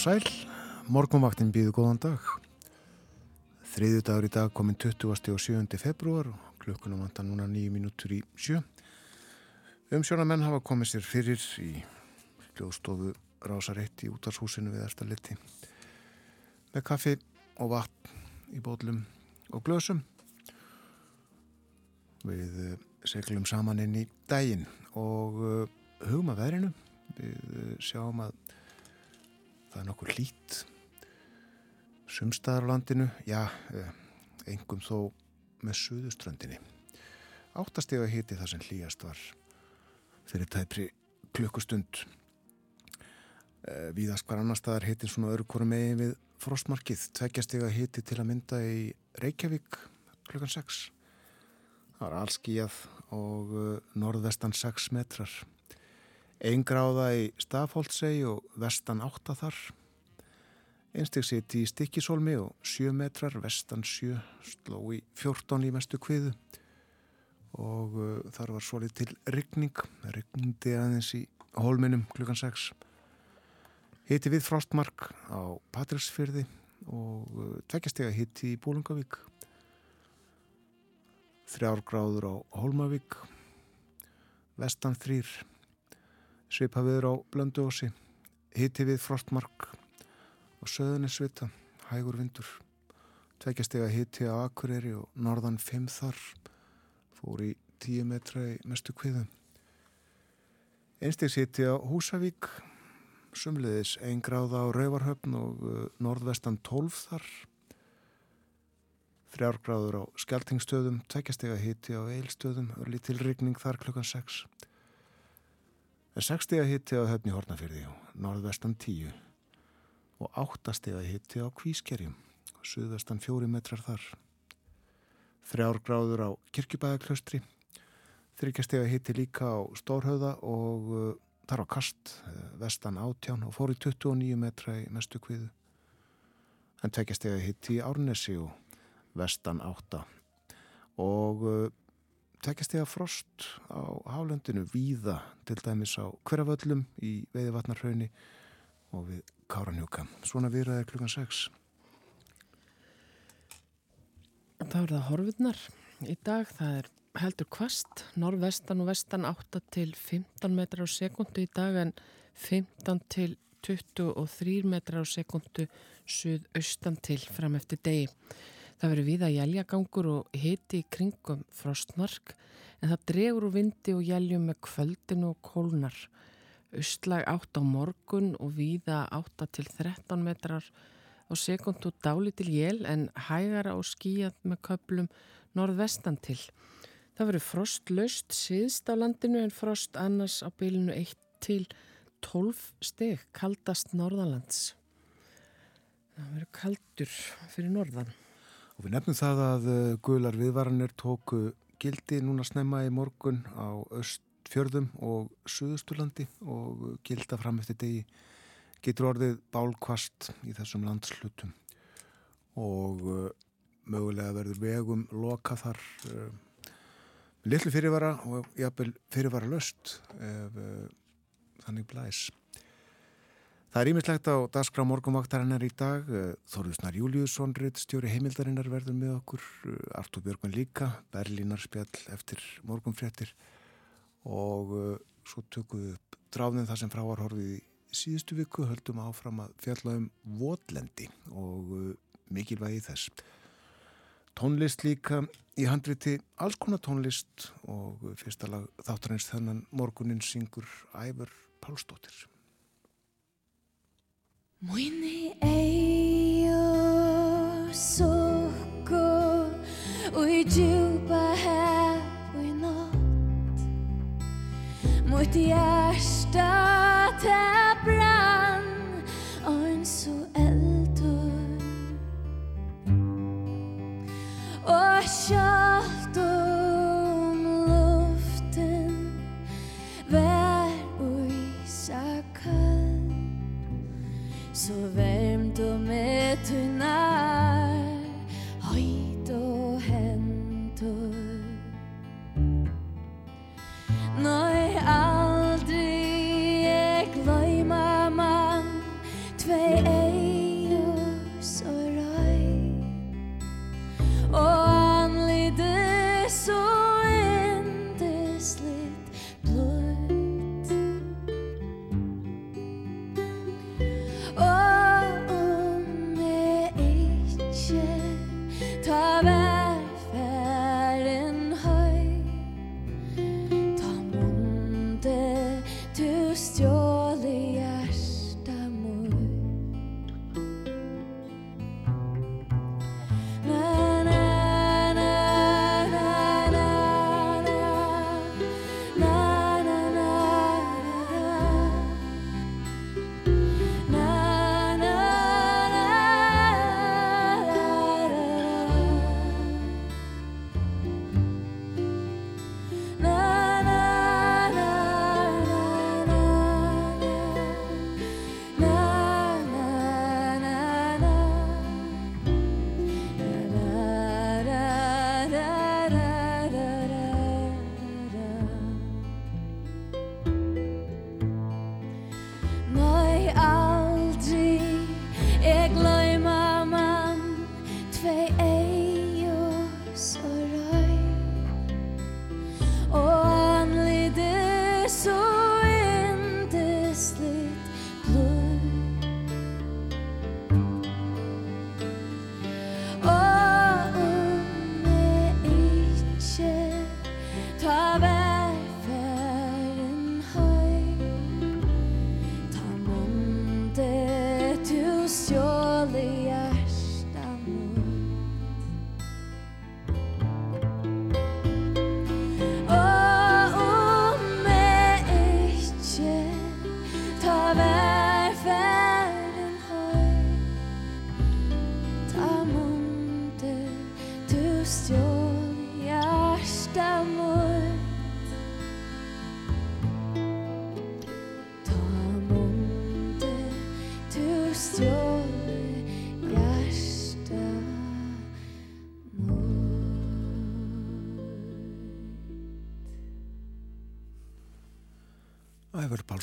og sæl, morgunvaktin býðu góðan dag. Þriðu dagur í dag kominn 20. og 7. februar og klukkunum vantar núna nýju mínútur í sjö. Umsjónamenn hafa komið sér fyrir í hljóðstofu Rásareitt í útarshúsinu við Erstaletti með kaffi og vatn í bótlum og glösum. Við eh, seglum saman inn í daginn og eh, hugum að verinu. Við eh, sjáum að það er nokkur hlít sumstaðar á landinu. Já, engum þó með suðuströndinni áttastega hiti það sem hlýjast var fyrir tæpri klukkustund. Viðast hvar annar staðar hitir svona hverju megin við frostmarkið, tveggjastega hiti til að mynda í Reykjavík klukkan 6 það var allskíjað og norðvestan 6 metrar Einn gráða í Stafóldsei og vestan átta þar. Einstig sitt í Stikkisólmi og sjö metrar, vestan sjö, sló í fjórtón í mestu kviðu og uh, þar var svolít til ryggning, ryggndi aðeins í hólminum klukkan 6. Hitti við Frostmark á Patrísfyrði og uh, tveggjastega hitti í Bólungavík. Þrjár gráður á Hólmavík, vestan þrýr svipaviður á blönduósi, hiti við frostmark og söðunisvita, hægur vindur, tveggjastega hiti á Akureyri og norðan 5 þar, fór í 10 metra í mestu kviðu. Einstegs hiti á Húsavík, sumliðis 1 gráða á Rauvarhöfn og uh, norðvestan 12 þar, þrjárgráður á Skeltingstöðum, tveggjastega hiti á Eilstöðum, örli til rigning þar klukkan 6. En 6 steg að hitti á höfni Hortnafyrði norðvestan 10 og 8 steg að hitti á Kvískerjum suðvestan 4 metrar þar. Þrjár gráður á Kirkjubæðaklaustri, þryggja steg að hitti líka á Stórhauða og uh, þar á Kast, uh, vestan 18 og fór í 29 metra í mestu kviðu. En tvekja steg að hitti í Árnesi og vestan 8 og uh, tekjastega frost á hálendinu víða til dæmis á hverjaföllum í veiðvatnarhaunni og við Káranjúka. Svona viðraðir klukkan 6. Það er það horfurnar í dag. Það er heldur kvast, norðvestan og vestan 8 til 15 metrar á sekundu í dag en 15 til 23 metrar á sekundu suðaustan til fram eftir degi. Það verður viða jæljagangur og hiti í kringum frostmark en það dregur úr vindi og jæljum með kvöldinu og kólnar. Östlag átt á morgun og viða átta til 13 metrar á sekund og dáli til jél en hægara og skíjað með köplum norðvestan til. Það verður frost löst síðst á landinu en frost annars á bylinu 1 til 12 steg kaldast norðalands. Það verður kaldur fyrir norðan. Og við nefnum það að uh, gular viðvaranir tóku gildi núna snemma í morgun á östfjörðum og suðusturlandi og gilda fram eftir degi getur orðið bálkvast í þessum landslutum og uh, mögulega verður vegum loka þar uh, litlu fyrirvara og jafnvel fyrirvara löst ef þannig blæs. Það er ímislegt á dagskrá morgunvaktarinnar í dag. Þorðusnar Júliusson, stjóri heimildarinnar verður með okkur. Artur Björgman líka, Berlínarspjall eftir morgunfréttir og uh, svo tökum við upp dráðin það sem fráar horfið í síðustu viku, höldum áfram að fjalla um votlendi og mikilvægi þess. Tónlist líka í handriti, alls konar tónlist og fyrsta lag þáttarins þennan morgunin syngur Ævar Pálsdóttir. Moini eio soko Ui djupa hev i natt Mot hjärsta te brann Ein so eldur. Og sjå Pennsylvania.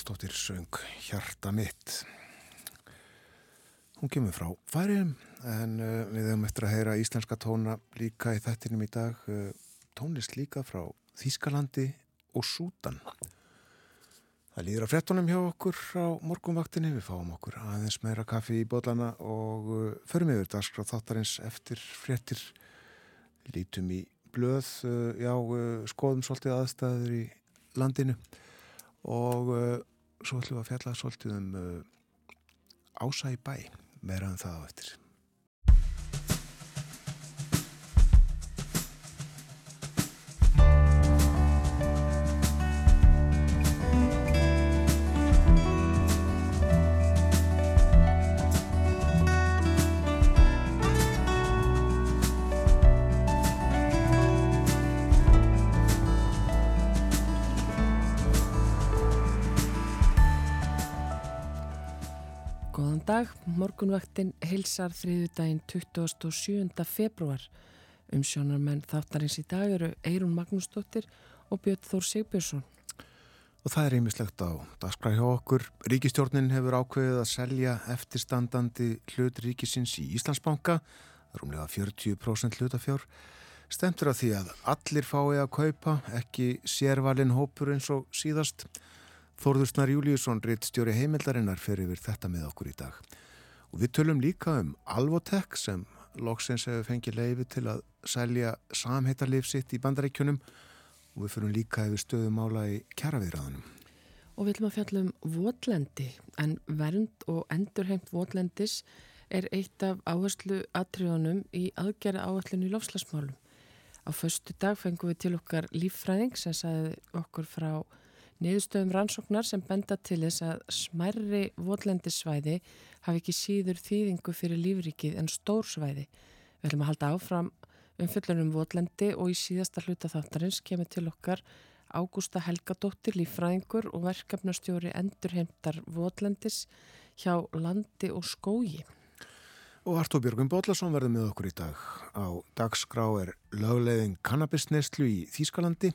Æfur Pálsdóttir söng Hjarta mitt. Hún kemur frá færiðum en uh, við höfum eftir að heyra íslenska tóna líka í þettinum í dag. Uh, tónlist líka frá Þýskalandi og Sútan. Það líður að frettunum hjá okkur á morgunvaktinni. Við fáum okkur aðeins meira kaffi í bollana og uh, förum yfir dagskráð þáttarins eftir frettir. Lítum í blöð, uh, já, uh, skoðum svolítið aðstæður í landinu og uh, svo ætlum við að fjalla svolítið um uh, ása í bæ, meira en það á eftir. Dag, morgunvaktin hilsar þriðudaginn 27. februar. Umsjónarmenn þáttarins í dag eru Eirún Magnúsdóttir og Björn Þór Sigbjörnsson. Og það er einmislegt á dagskræð hjá okkur. Ríkistjórnin hefur ákveðið að selja eftirstandandi hlut ríkisins í Íslandsbanka, rúmlega 40% hlutafjár. Stemtur að því að allir fái að kaupa, ekki sérvalin hópur eins og síðast. Þórðursnar Júliusson, rittstjóri heimildarinnar, fer yfir þetta með okkur í dag. Og við tölum líka um Alvotek sem loksins hefur fengið leiði til að selja samheitarlif sitt í bandaríkjunum og við fyrir líka yfir stöðumála í kjaraviðræðanum. Og við ætlum að fjalla um votlendi, en vernd og endurheimt votlendis er eitt af áherslu atriðunum í aðgerra áherslun í lofslagsmálum. Á föstu dag fengum við til okkar líffræðing sem sagði okkur frá niðurstöðum rannsóknar sem benda til þess að smærri votlendisvæði hafi ekki síður þýðingu fyrir lífrikið en stór svæði. Við ætlum að halda áfram umfyllunum votlendi og í síðasta hluta þáttarins kemur til okkar Ágústa Helgadóttir, lífræðingur og verkefnastjóri endurheimtar votlendis hjá landi og skógi. Og Artur Björgum Bóllarsson verður með okkur í dag. Á dagskrá er lögleiðin kannabisneslu í Þýskalandi,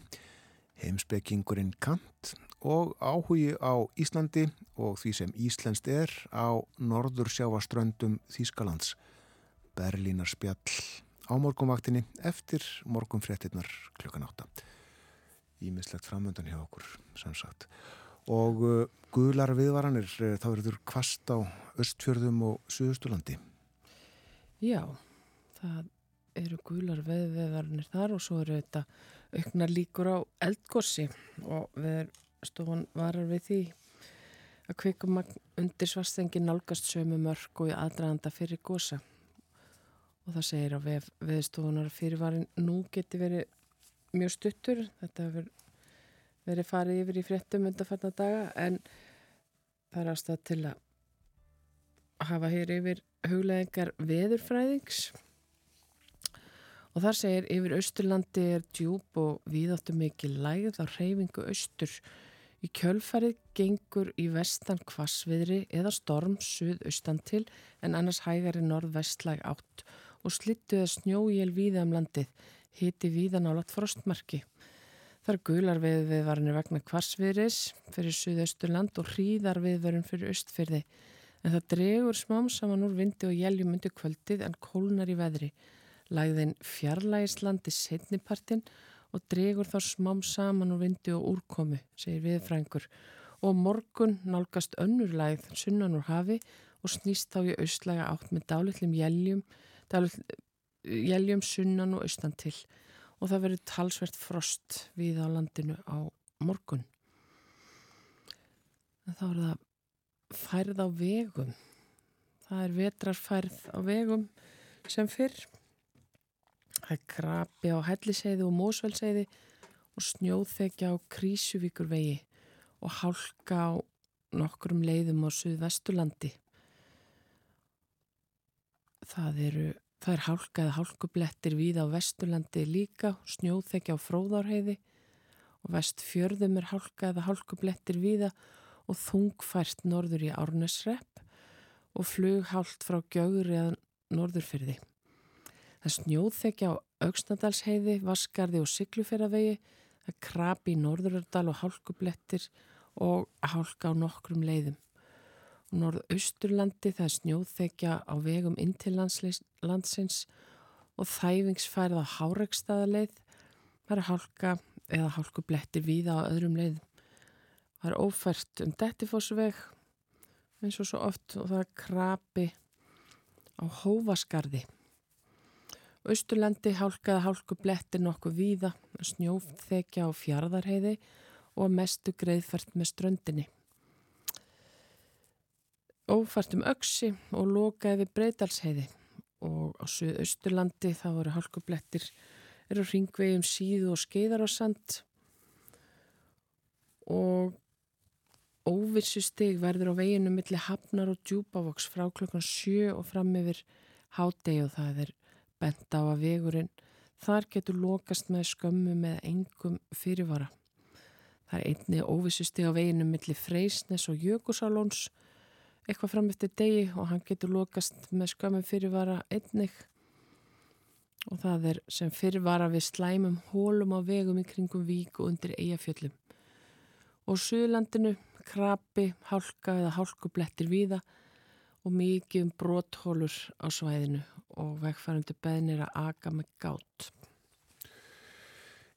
heimspekingurinn Kant og áhugi á Íslandi og því sem Íslenskt er á norður sjáaströndum Þýskalands. Berlínar spjall á morgunvaktinni eftir morgunfréttinnar klukkan átta. Ímislegt framöndan hjá okkur, sem sagt. Og uh, guðlar viðvaranir, uh, þá verður kvast á östfjörðum og suðustulandi. Já, það eru gular veðveðarnir þar og svo eru þetta auknar líkur á eldgossi og við stofan varar við því að kvikumagn undir svarstengi nálgast sömu mörg og í aðdraðanda fyrir gosa. Og það segir á veð, veðstofunar fyrirvarin nú geti verið mjög stuttur. Þetta hefur verið farið yfir í fréttum undanfarna daga en það er ástæð til að hafa hér yfir hugleðingar veðurfræðings og þar segir yfir Austurlandi er djúb og víðáttu mikið lægð á reyfingu austur. Í kjölfarið gengur í vestan kvassviðri eða storm suðaustan til en annars hægari norðvestlæg átt og slittuða snjójél víða um landið. Hiti víðan á látt frostmarki. Það er gular viðvarnir vegna kvassviðris fyrir suðausturland og hríðar viðvarun fyrir austfyrði en það dregur smám saman úr vindi og jæljum undir kvöldið en kólnar í veðri Læðin fjarlægislandi setnipartin og dregur þá smám saman úr vindi og úrkomi, segir viðfrængur. Og morgun nálgast önnur læð sunnan úr hafi og snýst þá í austlæga átt með dálitlum jæljum, jæljum sunnan og austan til. Og það verður talsvert frost við á landinu á morgun. Þá er það færð á vegum. Það er vetrarfærð á vegum sem fyrr. Það er krapi á helliseiði og mósvelseiði og snjóþekja á Krísuvíkur vegi og hálka á nokkrum leiðum á Suðvesturlandi. Það eru Það er hálka eða hálkublettir við á Vesturlandi líka, snjóþekja á fróðárheiði og vestfjörðum er hálka eða hálkublettir viða og þungfært norður í Árnesrepp og flughált frá Gjögri eða norðurfyrði. Það snjóþekja á Augsnadalsheiði, Vaskarði og Siglufjörðavegi, það krabi í Norðurördal og hálkublettir og hálka á nokkrum leiðum. Norðausturlandi það snjóþekja á vegum inn til landsins og þæfingsfærið á Háregstaðaleið. Það er hálka eða hálkublettir víða á öðrum leiðum. Það er ófært um Dettifossveg eins og svo oft og það er krabi á Hóvaskarði. Östurlandi hálkaða hálkublettir nokkuð víða, snjóþekja á fjardarheiði og mestu greiðfært með ströndinni. Ófært um öksi og lokaði við breytalsheiði og á Suðausturlandi þá voru hálkublettir eru hringvegum síðu og skeiðar á sand og óvissu stig verður á veginu millir Hafnar og Djúbavoks frá klokkan 7 og fram yfir hádegi og það er bent á að vegurinn þar getur lokast með skömmu með engum fyrirvara. Það er einni óvissusti á veginu millir Freysnes og Jökulsálóns eitthvað fram eftir degi og hann getur lokast með skömmu fyrirvara einnig og það er sem fyrirvara við slæmum hólum á vegum í kringum vík og undir eigafjöllum. Og Suðlandinu, krabi, hálka eða hálkublettir víða og mikið um bróthólur á svæðinu og vegfærandu beðnir að aga með gátt.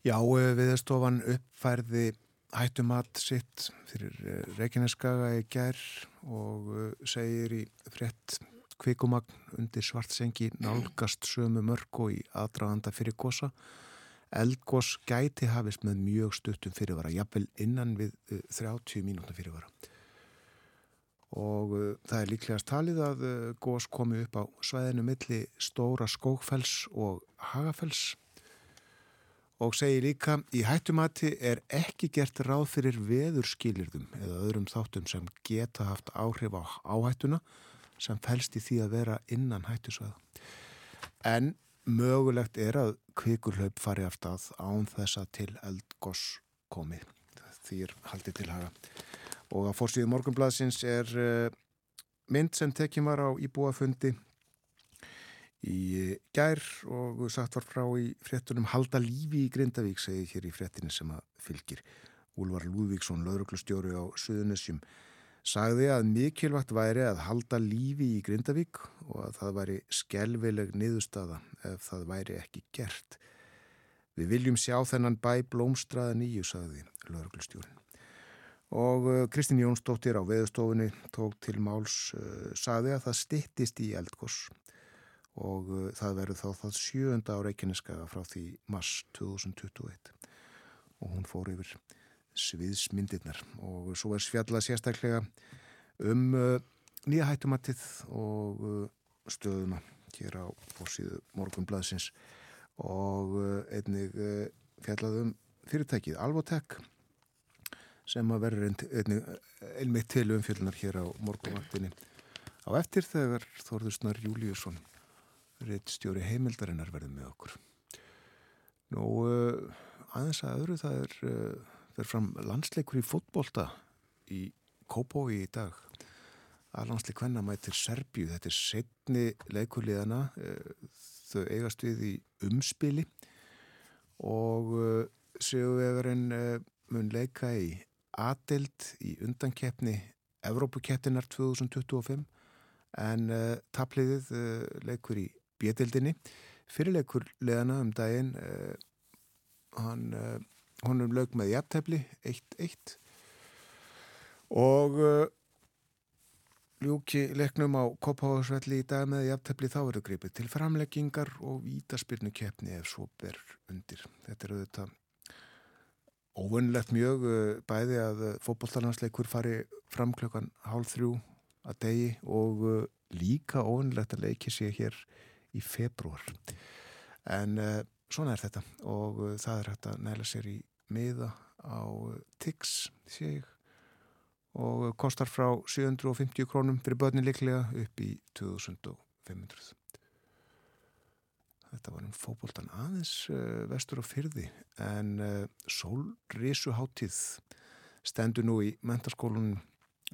Já, eh, viðstofan uppfærði hættumat sitt fyrir eh, Reykjaneskaga í gær og eh, segir í frétt kvikumagn undir svartsengi nálgast sömu mörg og í aðdraganda fyrir gosa. Eldgós gæti hafist með mjög stuttum fyrirvara, jafnvel innan við 30 mínúta fyrirvara og uh, það er líklegast talið að uh, gós komi upp á svæðinu milli stóra skókfells og hagafells og segir líka í hættumati er ekki gert ráð fyrir veðurskilirðum eða öðrum þáttum sem geta haft áhrif á áhættuna sem fælst í því að vera innan hættusvæða. En mögulegt er að kvikurhlaup fari aftað án þessa til eldgós komi. Því er haldið til haga og að fórsíðu morgunbladsins er uh, mynd sem tekjum var á íbúafundi í uh, gær og sagt var frá í fréttunum Halda lífi í Grindavík segið hér í fréttinu sem að fylgir. Úlvar Lúðvíksson, lauruglustjóri á Suðunessjum sagði að mikilvægt væri að halda lífi í Grindavík og að það væri skelvileg niðurstaða ef það væri ekki gert. Við viljum sjá þennan bæ blómstraða nýju, sagði lauruglustjórin og uh, Kristín Jónsdóttir á veðustofunni tók til máls uh, sagði að það stittist í eldgós og uh, það verður þá það sjönda á Reykjaneskaga frá því mars 2021 og hún fór yfir sviðsmyndirnar. Og svo er svjallað sérstaklega um nýja hættumattið og stöðuna hér á fórsíðu morgunblaðsins. Og einnig fjallað um fyrirtækið Alvotek sem að verður einmitt til umfjöldunar hér á morgunvaktinni. Á eftir þegar Þorður Snar Júliusson reitt stjóri heimildarinnar verður með okkur. Nú uh, aðeins að öðru það er verður fram landsleikur í fótbolta í Kópói í dag. Að landsleik hvenna mætir Serbíu. Þetta er setni leikurliðana uh, þau eigast við í umspili. Og séuvegarinn mun leika í aðdelt í undankeppni Evrópukeppninar 2025 en uh, tapliðið uh, leikur í bjettildinni fyrirleikur leðana um daginn uh, hann honum lög með jafntefni 1-1 og ljúki leiknum á Koppháðsvelli í dag með jafntefni þá eru gripið til framleggingar og vítaspyrnu keppni ef svo ber undir. Þetta eru þetta óvunlegt mjög eh, bæði að eh, fótbollalansleikur fari fram klokkan hálf þrjú að degi og eh, líka óvunlegt að leiki sér hér í februar en uh, svona er þetta og uh, það er hægt að næla sér í miða á uh, TIX sé ég og kostar frá 750 krónum fyrir börnin liklega upp í 2500 þetta var um fókbóltan aðeins uh, vestur á fyrði en uh, sólrisuháttíð stendur nú í mentaskólunum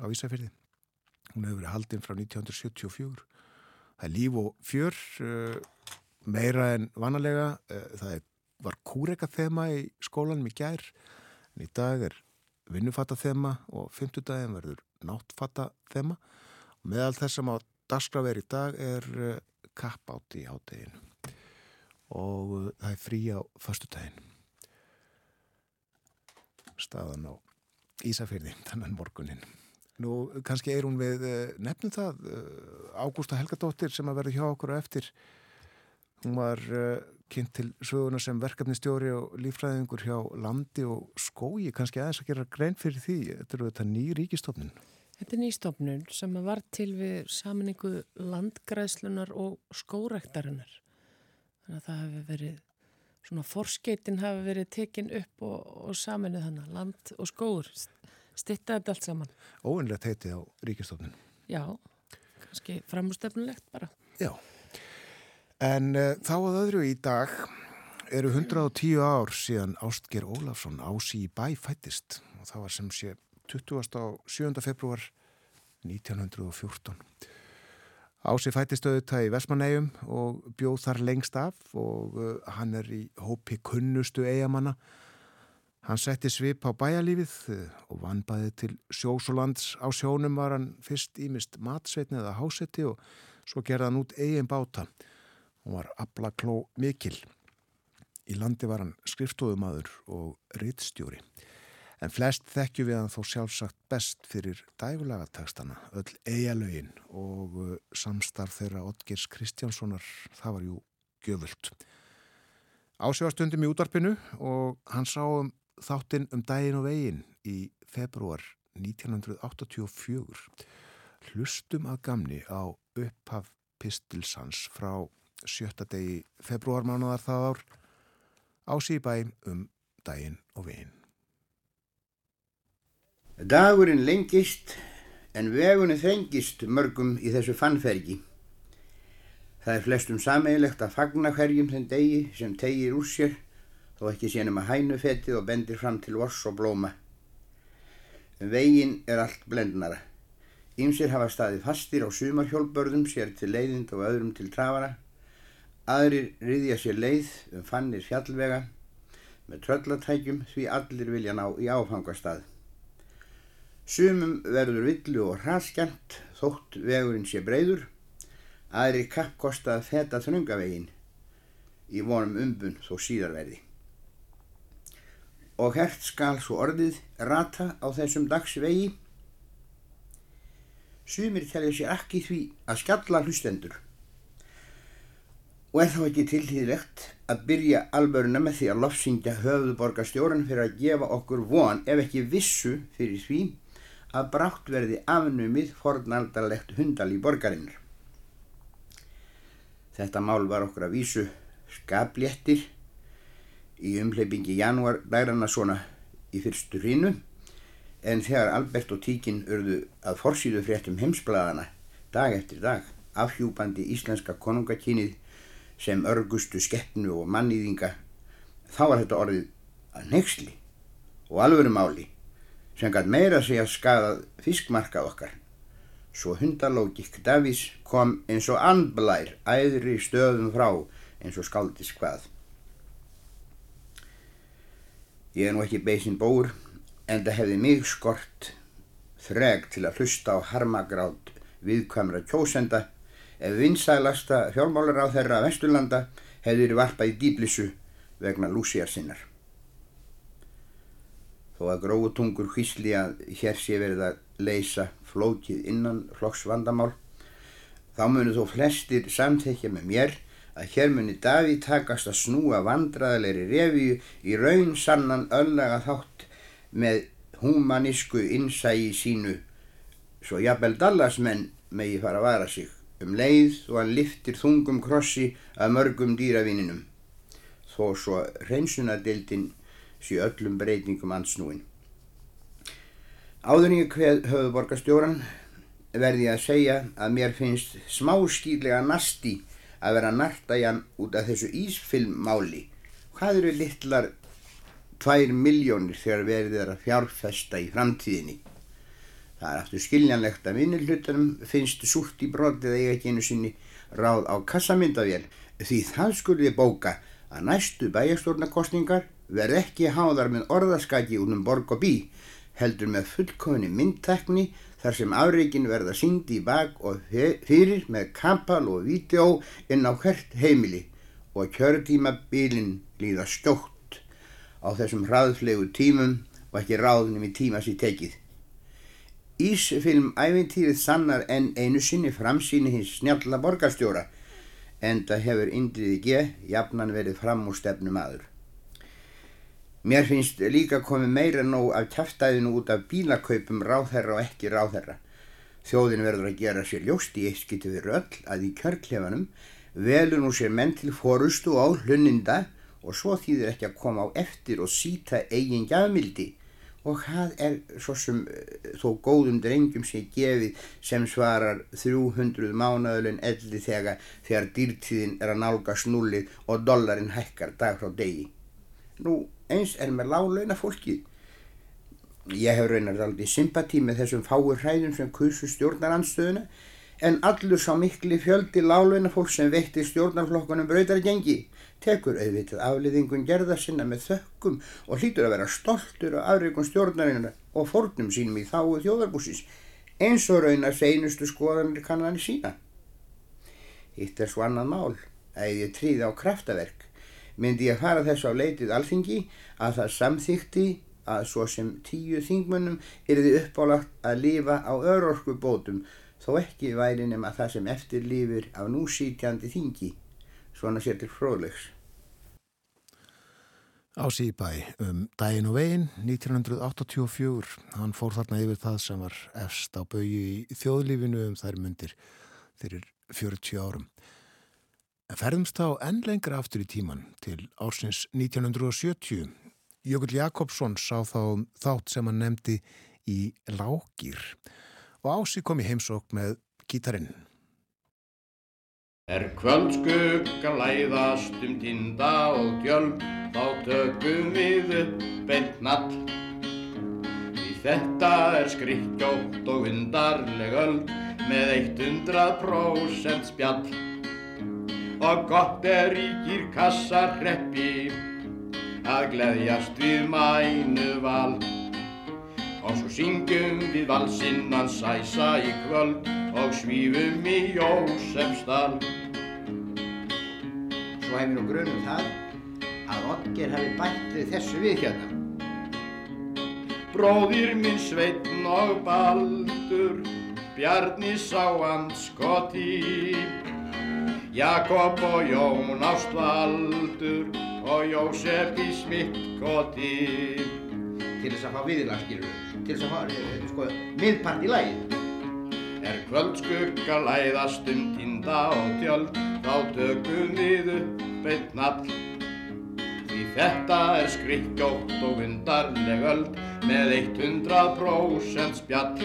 á Ísafyrði. Hún hefur verið haldinn frá 1974. Það er líf og fjör, uh, meira en vanalega. Það var kúreka þema í skólanum í gær, en í dag er vinnufatta þema og fymtudagin verður náttfatta þema. Og meðal þess sem á dagskraf er í dag er kapp átti í hátteginu og uh, það er frí á förstudagin. Staðan á Ísafyrði, þannig morgunin. Nú, kannski er hún við uh, nefnum það, uh, Ágústa Helgadóttir sem að verði hjá okkur á eftir. Hún var kynnt til söguna sem verkefnistjóri og lífræðingur hjá landi og skói, kannski aðeins að gera grein fyrir því. Þetta eru þetta ný ríkistofnun. Þetta er nýstofnun sem var til við saminningu landgræðslunar og skórektarinnar. Þannig að það hefur verið, svona forskeitin hafi verið tekin upp og, og saminuð hana, land og skóur, stitta þetta allt saman. Óvinnlegt heiti á ríkistofnun. Já, kannski framústefnulegt bara. Já. En uh, þá að öðru í dag eru 110 ár síðan Ástger Ólafsson ási í bæ fættist og það var sem sé 20. á 7. februar 1914. Ási fættist auðvitað í Vesmanægum og bjóð þar lengst af og uh, hann er í hópi kunnustu eigamanna. Hann setti svip á bæjalífið uh, og vannbæði til sjós og lands. Á sjónum var hann fyrst ímist matsveitni eða hásetti og svo gerði hann út eigin báta. Hún var ablakló mikil. Í landi var hann skriftóðumadur og rittstjóri. En flest þekkju við hann þó sjálfsagt best fyrir dægulagatekstana, öll eigalögin og uh, samstarf þeirra Otgers Kristjánssonar, það var jú gjöfult. Ásjóðastundum í útarpinu og hann sá um þáttinn um dægin og vegin í februar 1984. Hlustum að gamni á upphaf pistilsans frá sjötta degi februarmánuðar það ár ási í bæ um dægin og vegin. Dagurinn lengist en vegunni þrengist mörgum í þessu fannfergi. Það er flestum sameigilegt að fagna hverjum þenn degi sem tegir úr sér þó ekki sénum að hænu fetið og bendir fram til voss og blóma. Veginn er allt blendnara. Ímsir hafa staðið fastir á sumarhjólbörðum sér til leiðind og öðrum til trafara. Aðrir riðja sér leið um fannir fjallvega með tröllatækjum því allir vilja ná í áfangastað. Sumum verður villu og hraskjant þótt vegurinn sé breyður, aðri kappkosta að feta þröngavegin í vonum umbun þó síðarverði. Og hert skal svo orðið rata á þessum dagsvegi. Sumir telja sér ekki því að skalla hlustendur og er þá ekki tilhýðilegt að byrja alvöruna með því að lofsingja höfðuborgastjóran fyrir að gefa okkur von ef ekki vissu fyrir því að brátt verði afnumið fornaldalegt hundal í borgarinnar. Þetta mál var okkur að vísu skapléttir í umleipingi janúar dærana svona í fyrstu hrínu en þegar Albert og Tíkin urðu að forsýðu fréttum heimsbladana dag eftir dag afhjúpandi íslenska konungakynið sem örgustu skeppnu og mannýðinga þá var þetta orðið að nexli og alvöru máli sem gæt meira sig að skadað fiskmarkað okkar. Svo hundalógikk Davís kom eins og andblær æðri stöðum frá eins og skaldis hvað. Ég er nú ekki beisinn bóur en það hefði mig skort þreg til að hlusta á harmagrátt viðkvæmra kjósenda ef vinsælasta fjármálar á þeirra Vesturlanda hefði verið varpað í dýblissu vegna lúsjar sinnar. Þó að gróutungur hvísli að hér sé verið að leysa flókið innan flokks vandamál, þá munu þó flestir samþekja með mér að hér muni Davíð takast að snúa vandraðalegri revíu í raun sannan öllaga þátt með humanísku innsægi sínu. Svo jafnvel Dallasmenn megi fara að vara sig um leið og hann liftir þungum krossi að mörgum dýravininum. Þó svo hreinsunadildin sé öllum breytingum ansnúin. Áður en ég hveð höfuborgastjóran verði að segja að mér finnst smáskýrlega nasti að vera narta í hann út af þessu ísfilmmáli. Hvað eru litlar tvær miljónir þegar verið er að fjárfesta í framtíðinni? Það er aftur skiljanlegt að vinnilhutunum finnst súrt í brotið eiga ekki einu sinni ráð á kassamyndavél því það skulði bóka að næstu bæjastórnarkostningar verð ekki háðar með orðaskaki út um borg og bí heldur með fullkofinni myndtekni þar sem afreikin verða síndi í bak og fyrir með kampal og vídeo inn á hvert heimili og kjörtíma bílinn líða stjótt á þessum hraðflegu tímum og ekki ráðnum í tíma sér tekið. Ísfilm ævintýrið sannar enn einu sinni framsýni hins snjalla borgarstjóra en það hefur Indriði G. jafnan verið fram úr stefnum aður. Mér finnst líka komið meira nóg af kæftæðinu út af bílakaupum ráðherra og ekki ráðherra. Þjóðin verður að gera sér ljóst í eitt skiti við röll að í kjörklefanum velur nú sér menn til fórustu á hluninda og svo þýðir ekki að koma á eftir og síta eigin gjafmildi og hvað er svo sem eh, þó góðum drengjum sé gefið sem svarar 300 mánuðlun elli þegar þegar dýrtíðin er að nálga snullið og dollarin hækkar dag frá degi. Nú eins er með láglauna fólki. Ég hef raunar aldrei sympatí með þessum fáur hræðum sem kursu stjórnaranstöðuna en allur sá mikli fjöldi láglauna fólk sem veitti stjórnarflokkunum brautargengi tekur auðvitað afliðingun gerða sinna með þökkum og hlýtur að vera stoltur af afreikum stjórnarinnar og fórnum sínum í þáu þjóðarbúsins eins og raunar seinustu skoðanir kannanir sína. Hitt er svo annað mál að ég tríði á kraftaverk myndi ég fara þess á leitið alþingi að það samþýtti að svo sem tíu þingmönnum er þið uppálagt að lifa á örorku bótum þó ekki væri nema það sem eftir lífur af núsítjandi þingi svona sér til fróðlegs. Ási í bæ um daginn og veginn 1984, hann fór þarna yfir það sem var efst á baui í þjóðlífinu um þær myndir fyrir 40 árum. En ferðumst þá enn lengra aftur í tíman til ársins 1970. Jökull Jakobsson sá þá þátt sem hann nefndi í Lágýr og Ási kom í heimsók með gítarinn. Er kvöldskugga læðast um tinda og djöld, þá tökum við upp einn nall. Því þetta er skrikkjótt og undarleg öld með 100% spjall. Og gott er ríkir kassarreppi að gleðjast við mænu val. Og svo syngjum við valsinnan sæsa í kvöld og svífum í Jósefsdal. Svo hefur nú grunum það að Oddger hafi bættið þessu við hérna. Bróðir minn Sveitn og Baldur, Bjarni sáand skoti, Jakob og Jón ástvaldur og Jósef í smittkoti. Til þess að fá viðlag, skilur við. Til þess að fá, eh, sko, miðpart í lagið. Er kvöldskugga læðast um tinda og tjöld, þá tökum við upp einn nall. Því þetta er skrikkjótt og undarleg öld með 100% spjall.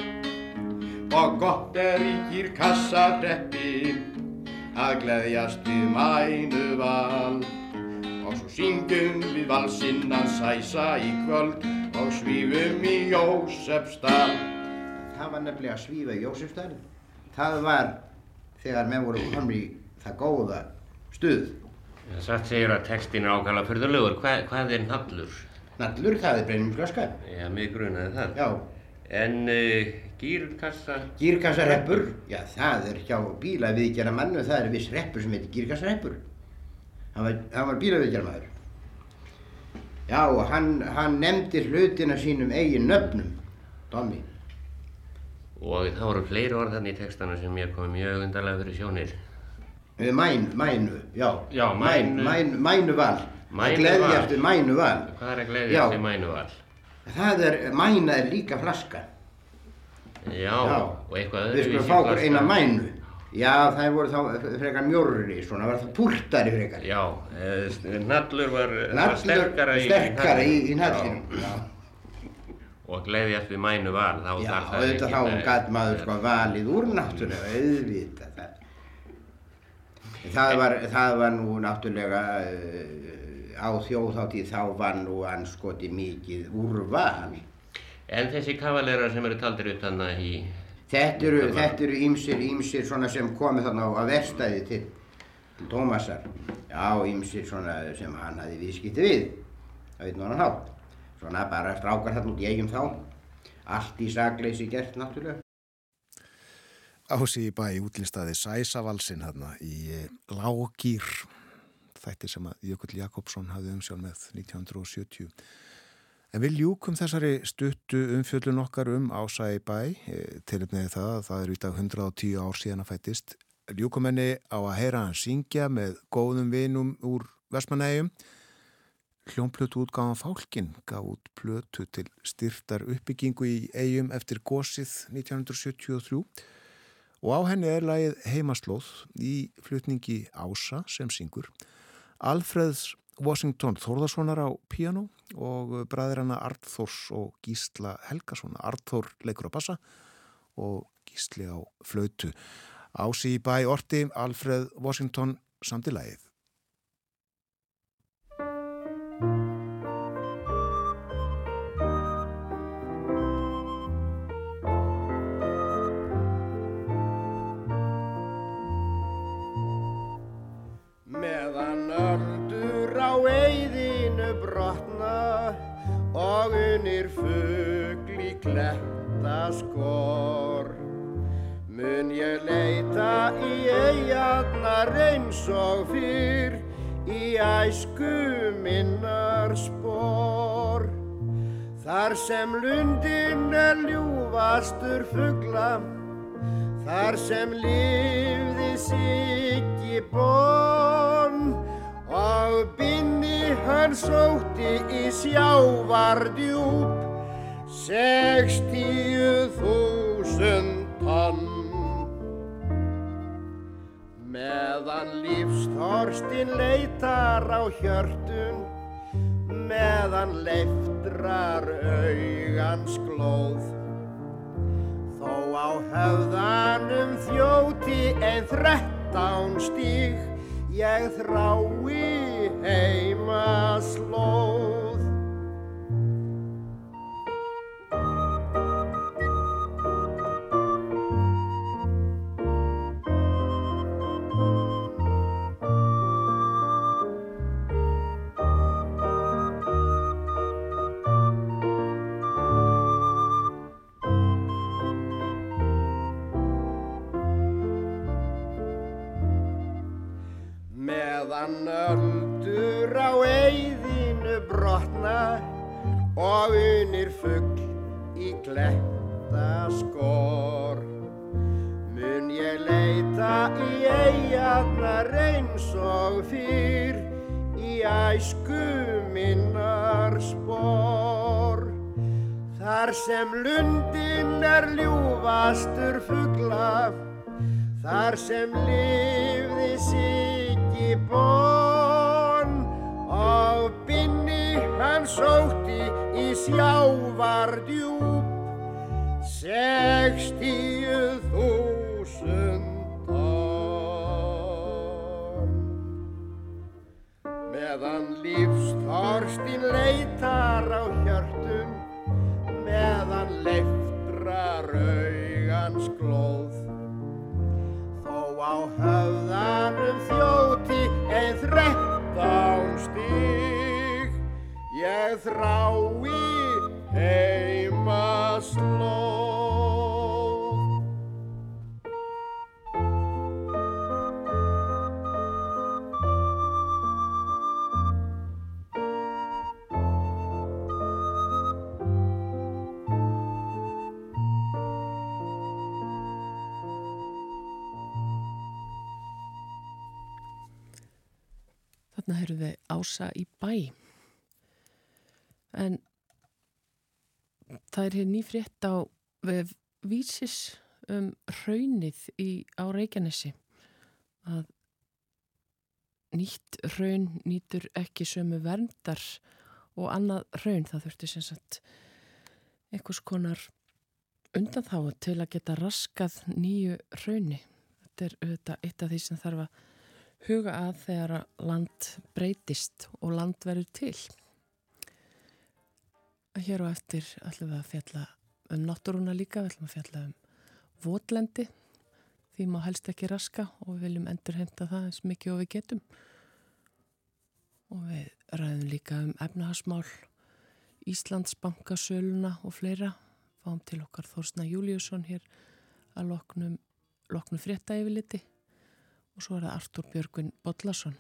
Og gott er ríkir kassarreppi að gleðjast við mænu val. Og svo syngjum við valsinnan sæsa í kvöld og svífum í Jósefsdal. Það var nefnilega að svífa í Jósefsdal. Það var þegar menn voru komin í það góða stuð. Satt segir að textin er ákvæmlega fyrðulegur. Hva, hvað er nallur? Nallur, það er brennumflaska. Já, mig grunaði það. Já, En uh, gýrkassa? gírkassareppur, já það er hjá bílaviðgjara mannu, það er viss reppur sem heitir gírkassareppur. Hann var, var bílaviðgjara maður. Já, og hann, hann nefndi hlutina sínum eigin nöfnum, Tommy. Og það voru fleiri orð þannig í textana sem ég kom mjög undarlega fyrir sjónir. Við mæn, mænu, já. Já, mænu. Mæn, mænu val. Mænuval. Gleðjast við mænu val. Hvað er að Já. gleðja þessi mænuval? Það er, mæna er líka flaska. Já, Já. og eitthvað Við skulum fá okkur eina mænu. Já, það voru þá frekar mjórri, svona, var það púrtari frekar. Já, eh, nallur var, var Nallur sterkara í í, í Já. nallinum. Og gleðjast við mænu val, þá já þarf það ekki þá að- gæt maður sko valið úr náttúrulega, auðvitað það. Það var, það var nú náttúrulega uh, á þjóðháttíð þá var nú anskoti mikið úrval. En þessi kavalerar sem eru taldir upp þannig í... Þetta eru, þetta eru ýmsir, ýmsir svona sem komið þarna á verstaði til, Tómasar. Já, ýmsir svona sem hann hafi viðskipti við, það veit náttúrulega hátt. Svona bara strákar þarna út í eigum þá. Allt í sagleysi gert náttúrulega. Ási í bæ útlistaði Sæsavalsinn hérna í Lágýr, þætti sem að Jökull Jakobsson hafði umsjálf með 1970. En við ljúkum þessari stuttu umfjöldun okkar um Ása í bæ, eh, tilipniði það að það er í dag 110 ár síðan að fættist. Ljúkum henni á að heyra hann syngja með góðum vinum úr Vestmanægjum. Hljónplötu útgáðan Fálkin gaf út plötu til styrtar uppbyggingu í eigum eftir gósið 1973 og á henni er lagið Heimaslóð í flutningi Ása sem syngur. Alfreðs Washington Þórðarssonar á piano og bræðir hana Arthurs og Gísla Helgassona. Arthur leikur á bassa og Gísli á flautu. Ási í bæ orti Alfreð Washington samt fugli kletta skor. Mun ég leita í eigarnar eins og fyrr í æsku minnar spor. Þar sem lundin er ljúfastur fugla, Þar sem lifði Siggi Bón og binni hann sótti í sjávardjúp sextíu þúsund tonn. Meðan lífsþorstin leitar á hjörtun, meðan leiftrar augans glóð, Þó á höfðanum þjóti ein þrettán stíg, ég þrái heima slóð. Þar sem lifði Siggi Bón og binni hann sótti í sjávardjúp sextíu þúsund tonn. Meðan lífsþorstin leitar á þjóti ein þrettán stíg, ég þrái heima slóð. Ása í bæ. En það er hér nýfrétt á vísis um hraunið í, á Reykjanesi að nýtt hraun nýtur ekki sömu verndar og annað hraun það þurfti sem sagt einhvers konar undan þá til að geta raskað nýju hrauni. Þetta er auðvitað eitt af því sem þarf að huga að þegar land breytist og land verður til. Hér og eftir ætlum við að fjalla um náttúruna líka, við ætlum að fjalla um votlendi, því má helst ekki raska og við viljum endur heimta það eins mikið og við getum. Og við ræðum líka um efnahagsmál, Íslandsbankasöluna og fleira. Fáum til okkar Þórsna Júliusson hér að loknum, loknum frétta yfirliti og svo er það Artur Björgun Bodlason.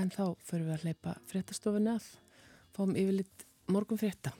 En þá fyrir við að hleypa fréttastofunni að, fáum yfirlit morgun frétta.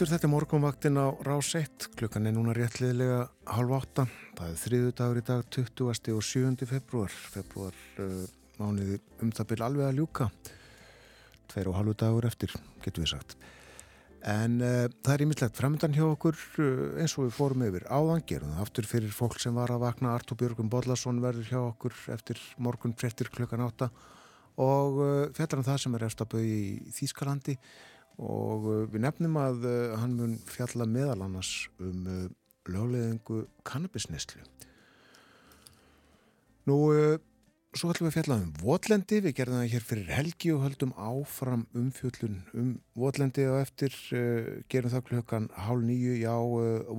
Aftur, þetta er morgunvaktin á Rás 1, klukkan er núna réttliðilega halv átta, það er þriðu dagur í dag 20. og 7. februar, februar uh, mánuði um það byrja alveg að ljúka, tveir og halvu dagur eftir, getur við sagt. En uh, það er ímislegt fremdan hjá okkur uh, eins og við fórum yfir áðan, gerum það aftur fyrir fólk sem var að vakna, Artur Björgum Bodlason verður hjá okkur eftir morgun frettir klukkan átta og fjallar um það sem er eftir að bauði í Þýskalandi og uh, við nefnum að uh, hann mun fjalla meðal annars um uh, lögleðingu kannabisnestlu. Nú, svo ætlum við að fjalla um votlendi, við gerðum það hér fyrir helgi og höldum áfram umfjöllun um votlendi og eftir gerum það klukkan hálf nýju, já,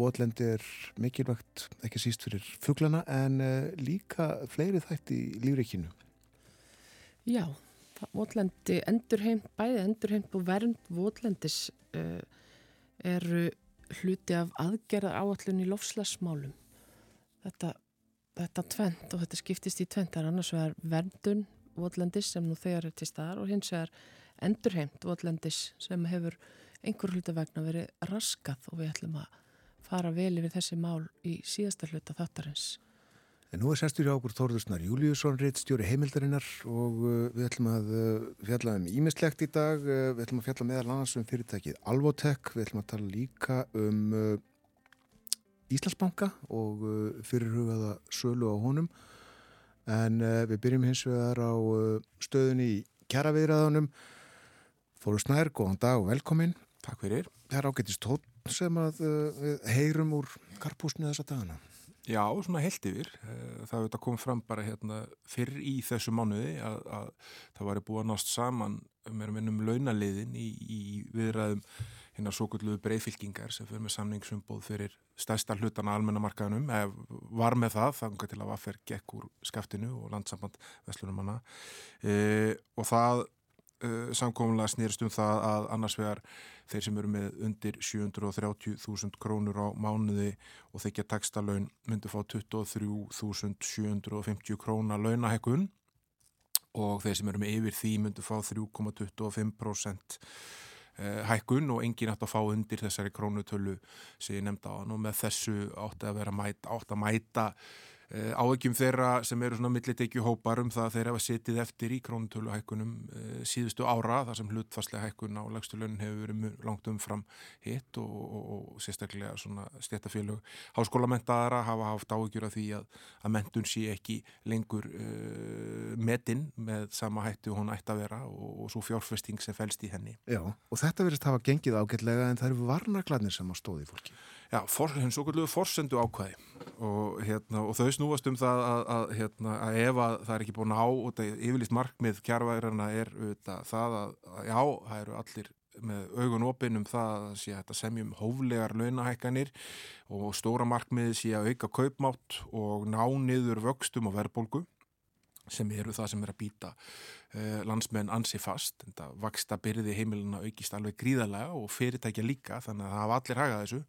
votlendi er mikilvægt, ekki síst fyrir fuglana en líka fleiri þætti í lífreikinu. Já, votlendi endurheimt, bæði endurheimt og vernd votlendis uh, eru hluti af aðgerða áallun í lofslagsmálum. Þetta, þetta tvent og þetta skiptist í tvent er annars vegar verndun votlendis sem nú þegar er til staðar og hins vegar endurheimt votlendis sem hefur einhver hluta vegna verið raskað og við ætlum að fara vel yfir þessi mál í síðasta hluta þáttarins. En nú er sestur hjá okkur Þórðursnar Júliusson, reittstjóri heimildarinnar og uh, við ætlum að uh, fjalla um ímislegt í dag. Uh, við ætlum að fjalla meðal annars um fyrirtækið Alvotek. Við ætlum að tala líka um Íslandsbanka og fyrirhugaða sölu á honum. En við byrjum hins vegar á stöðunni í kjaraviðræðanum. Þórðursnar, góðan dag og velkomin. Takk fyrir. Það er ágættist tótt sem að við heyrum úr karpúsnu þessa dagana. Já, svona heilt yfir. Eh, Það komið fram bara hérna fyrr í þessu mánuði að, að það væri búið að nást saman með minnum launaliðin í, í viðræðum hérna svo kulluðu breyfylkingar sem fyrir með samningsumbóð fyrir stærsta hlutana almennamarkaðunum, eða var með það þangar til að vaffer gekk úr skaftinu og landsamband Veslunumanna e, og það e, samkominlega snýrst um það að annars vegar þeir sem eru með undir 730.000 krónur á mánuði og þykja takstalöun myndu fá 23.750 króna launahækkun. Og þeir sem eru með yfir því myndu fá 3,25% hækkun og engin átt að fá undir þessari krónutölu sem ég nefndi á hann og með þessu átt að vera mæta, átt að mæta áegjum þeirra sem eru svona millitekju hópar um það að þeir hafa setið eftir í krónutöluhækkunum síðustu ára þar sem hlutfarslega hækkun á lagstu launin hefur verið langt umfram hitt og, og, og sérstaklega svona stéttafélög háskólamentaðara hafa haft áegjur af því að, að mentun sé ekki lengur uh, metinn með sama hættu hún ætti að vera og, og svo fjárfesting sem fælst í henni. Já, og þetta verðist hafa gengið ágætlega en það eru varnaglarnir sem að stóði fólki. Já, for, henn svo kalluðu forsendu ákvæði og, hérna, og þau snúast um það að, að, hérna, að ef að það er ekki búin á og það er yfirlist markmið kjærvæðirana er auðvitað, það að, að já, það eru allir með augun opinn um það að sé að semjum hóflegar launahækkanir og stóra markmiði sé að auka kaupmátt og ná niður vöxtum og verðbólgu sem eru það sem er að býta uh, landsmenn ansi fast en það vaksta byrði heimilina aukist alveg gríðarlega og fyrirtækja líka þannig að það hafa allir hagað þessu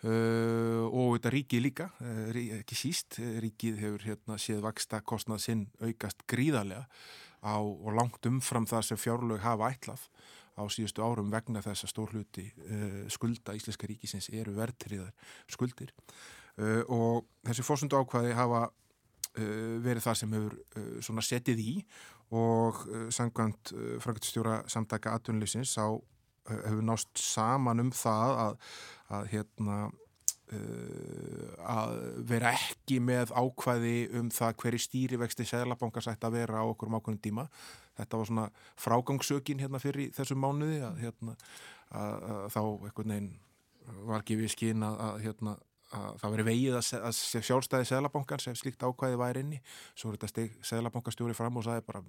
Uh, og þetta ríkið líka, uh, ekki síst, uh, ríkið hefur hérna, séð vaksta kostnað sinn aukast gríðarlega á, og langt umfram það sem fjárlög hafa ætlað á síðustu árum vegna þess að stór hluti skulda Íslenska ríkisins eru verðtriðar skuldir. Og þessi fórsundu ákvaði hafa verið það sem hefur setið í og sangkvæmt frangtstjóra samtaka aðtunleysins á hefur nást saman um það að, að hérna uh, að vera ekki með ákvæði um það hverju stýrivexti seglabankar sætt að vera á okkur um ákveðin tíma. Þetta var svona frágangssökin hérna fyrir þessum mánuði að, hérna, að, að þá eitthvað neginn var ekki við skinn að hérna að það veri vegið að, að sjálfstæði Sælabankan sem slíkt ákvæði væri inni. Svo er þetta steg Sælabankastjóri fram og sagði bara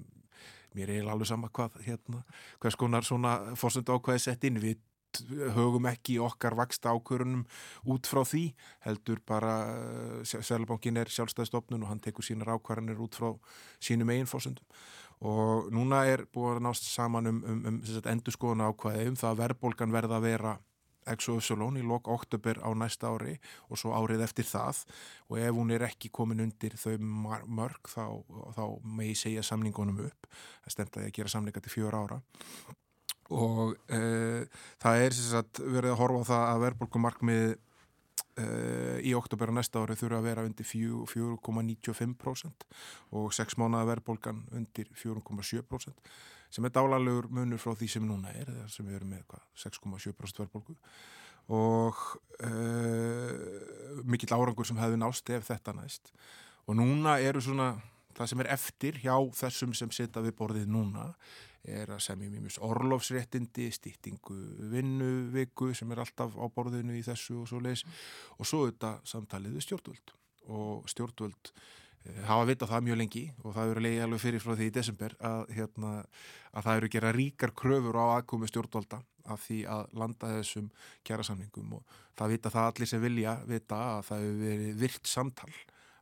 mér er alveg sama hvað hérna, hvers konar svona fórsöndu ákvæði sett inn. Við högum ekki okkar vaksta ákvörunum út frá því heldur bara Sælabankin er sjálfstæðistofnun og hann tekur sínar ákvarðanir út frá sínum eigin fórsöndum og núna er búin að nást saman um, um, um, endur skoðuna ákvæði um það að verðbólgan verða að vera Exo-Epsilon í lok oktober á næsta ári og svo árið eftir það. Og ef hún er ekki komin undir þau mörg þá, þá megi segja samningunum upp. Það stemta að gera samlinga til fjör ára. Og e, það er sagt, verið að horfa á það að verðbólkumarkmið e, í oktober á næsta ári þurfa að vera undir 4,95% og 6 mánuða verðbólkan undir 4,7% sem er dálalegur munur frá því sem núna er sem við erum með 6,7% verðbólgu. Og uh, mikill árangur sem hefði nást ef þetta næst. Og núna eru svona það sem er eftir hjá þessum sem setja við borðið núna er að semja mjög mjög orlofsréttindi, stýttingu vinnuviku sem er alltaf á borðinu í þessu og svo leis og svo þetta samtalið við stjórnvöld. Og stjórnvöld hafa vitað það mjög lengi og það eru leiði alveg fyrir frá því í desember að, hérna, að það eru gera ríkar kröfur á aðkomi stjórnvalda af því að landa þessum kjærasamningum og það vita það allir sem vilja vita að það hefur verið virt samtal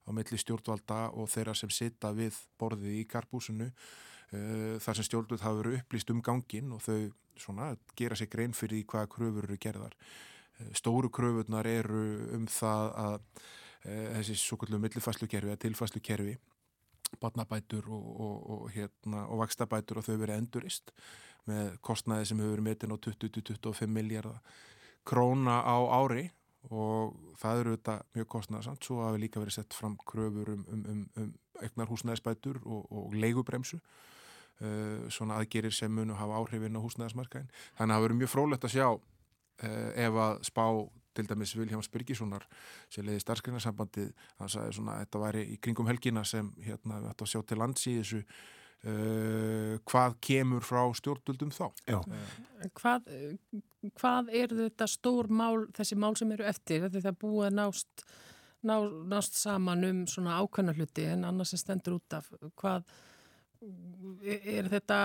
á melli stjórnvalda og þeirra sem sita við borðið í karbúsinu uh, þar sem stjórnvald hafa verið upplýst um gangin og þau svona, gera sig grein fyrir hvaða kröfur eru gerðar. Uh, stóru kröfurnar eru um það að Eh, þessi svo kallum millifæslukerfi eða tilfæslukerfi barnabætur og, og, og, hérna, og vakstabætur og þau verið endurist með kostnæði sem hefur verið metin á 20-25 miljardar króna á ári og það eru þetta mjög kostnæðarsamt svo hafi líka verið sett fram kröfur um, um, um, um egnar húsnæðisbætur og leigubremsu uh, svona aðgerir sem munu hafa áhrifin á húsnæðismarkaðin þannig að það verið mjög frólægt að sjá uh, ef að spá til dæmis Viljáms Byrkíssonar sem leiði starfskrinnarsambandið hann sagði svona að þetta væri í kringum helgina sem hérna við ættum að sjá til lands í þessu uh, hvað kemur frá stjórnvöldum þá uh. hvað, hvað er þetta stór mál, þessi mál sem eru eftir þetta er búið að nást ná, nást saman um svona ákvæmna hluti en annars sem stendur út af hvað er þetta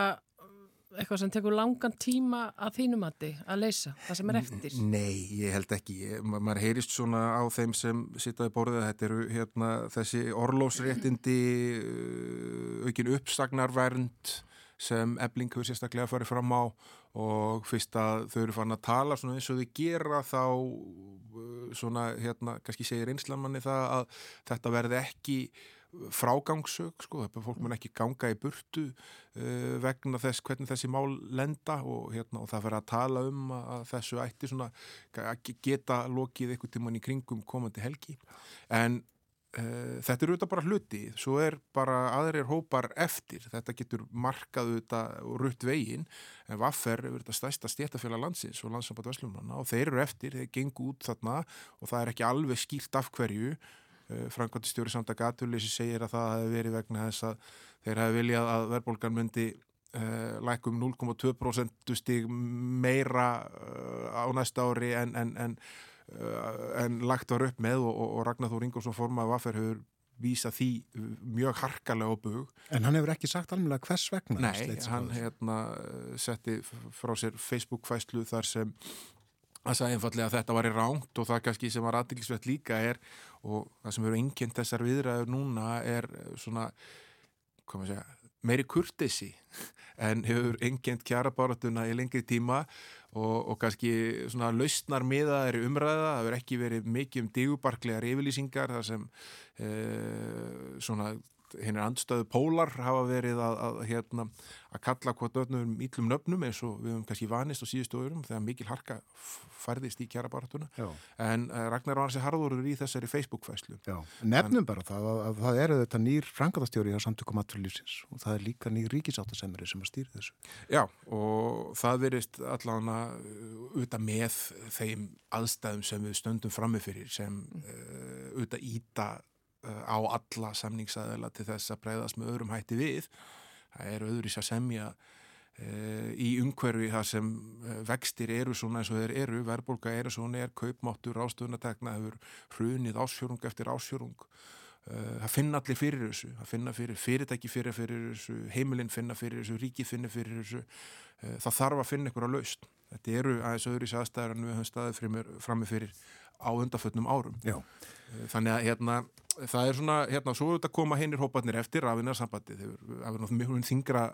eitthvað sem tekur langan tíma að þínum að þið að leysa, það sem er eftir? Nei, ég held ekki. Ma maður heyrist svona á þeim sem sittaði bórið að þetta eru hérna, þessi orlósréttindi, uh, aukin uppsagnarvernd sem ebling hefur sérstaklega farið fram á og fyrst að þau eru farin að tala svona eins og þau gera þá uh, svona hérna kannski segir einslamanni það að þetta verði ekki frágangsög sko, fólk mun ekki ganga í burtu uh, vegna þess hvernig þessi mál lenda og, hérna, og það fyrir að tala um að þessu ætti svona geta lokið eitthvað tíman í kringum komandi helgi. En uh, þetta er auðvitað bara hluti svo er bara aðrir hópar eftir. Þetta getur markað auðvitað og rutt veginn. En Vaffer er auðvitað stæsta stjættafélag landsins og landsamband Veslumanna og þeir eru eftir, þeir gengu út þarna og það er ekki alveg skýrt af hverju Eh, Frankværtistjóri samt að Gatuleysi segir að það hefði verið vegna þess að þeir hefði viljað að verðbólgan myndi uh, lækum 0,2% stíg meira uh, á næsta ári en, en, en, uh, en lagt var upp með og, og Ragnar Þór Ingolfsson formað vaffer hefur vísa því mjög harkalega á bug. En hann hefur ekki sagt alveg hvers vegna? Nei, hann hérna, setti frá sér Facebook-fæslu þar sem að sagði einfallega að þetta var í ránt og það kannski sem var aðdýlisvett líka er og það sem eru einnkjönd þessar viðræður núna er svona, hvað maður segja meiri kurtesi en hefur engjönd kjarabaratuna í lengri tíma og, og kannski svona lausnar miða er umræða, það hefur ekki verið mikið um digubarklegar yfirlýsingar þar sem e, svona hinn er andstöðu pólar hafa verið að, að, hérna, að kalla hvort öfnum íllum nöfnum eins og við höfum kannski vanist á síðustu öðrum þegar mikil harka færðist í kjærabaratuna en uh, Ragnar Arnsi Harðurur í þessari Facebook-fæslu Nefnum bara það að, að það eru þetta nýr frangatastjóri á samtökum aturlýsins og það er líka nýr ríkisáttasemri sem að stýra þessu. Já og það verist allavega auðvitað með þeim aðstæðum sem við stöndum frammefyrir sem uh, auðvitað íta á alla samningsæðila til þess að breyðast með öðrum hætti við. Það er öðruís að semja e, í umhverfi þar sem vextir eru svona eins og þeir eru, verðbólka eru svona er, kaupmáttur, ástöðunatekna hefur hrunið ásfjörung eftir ásfjörung. E, það finna allir fyrir þessu, það finna fyrir fyrirtæki fyrir fyrir þessu, heimilinn finna fyrir þessu, ríkið finna fyrir þessu. Það þarf að finna ykkur að laust. Þetta eru aðeins öðruís aðstæðar en við höfum staðið frammi fyrir á undarfötnum árum. Já. Þannig að hérna það er svona, hérna, svo er þetta að koma heinir hópatnir eftir rafinnarsambandi, það er mjög þingra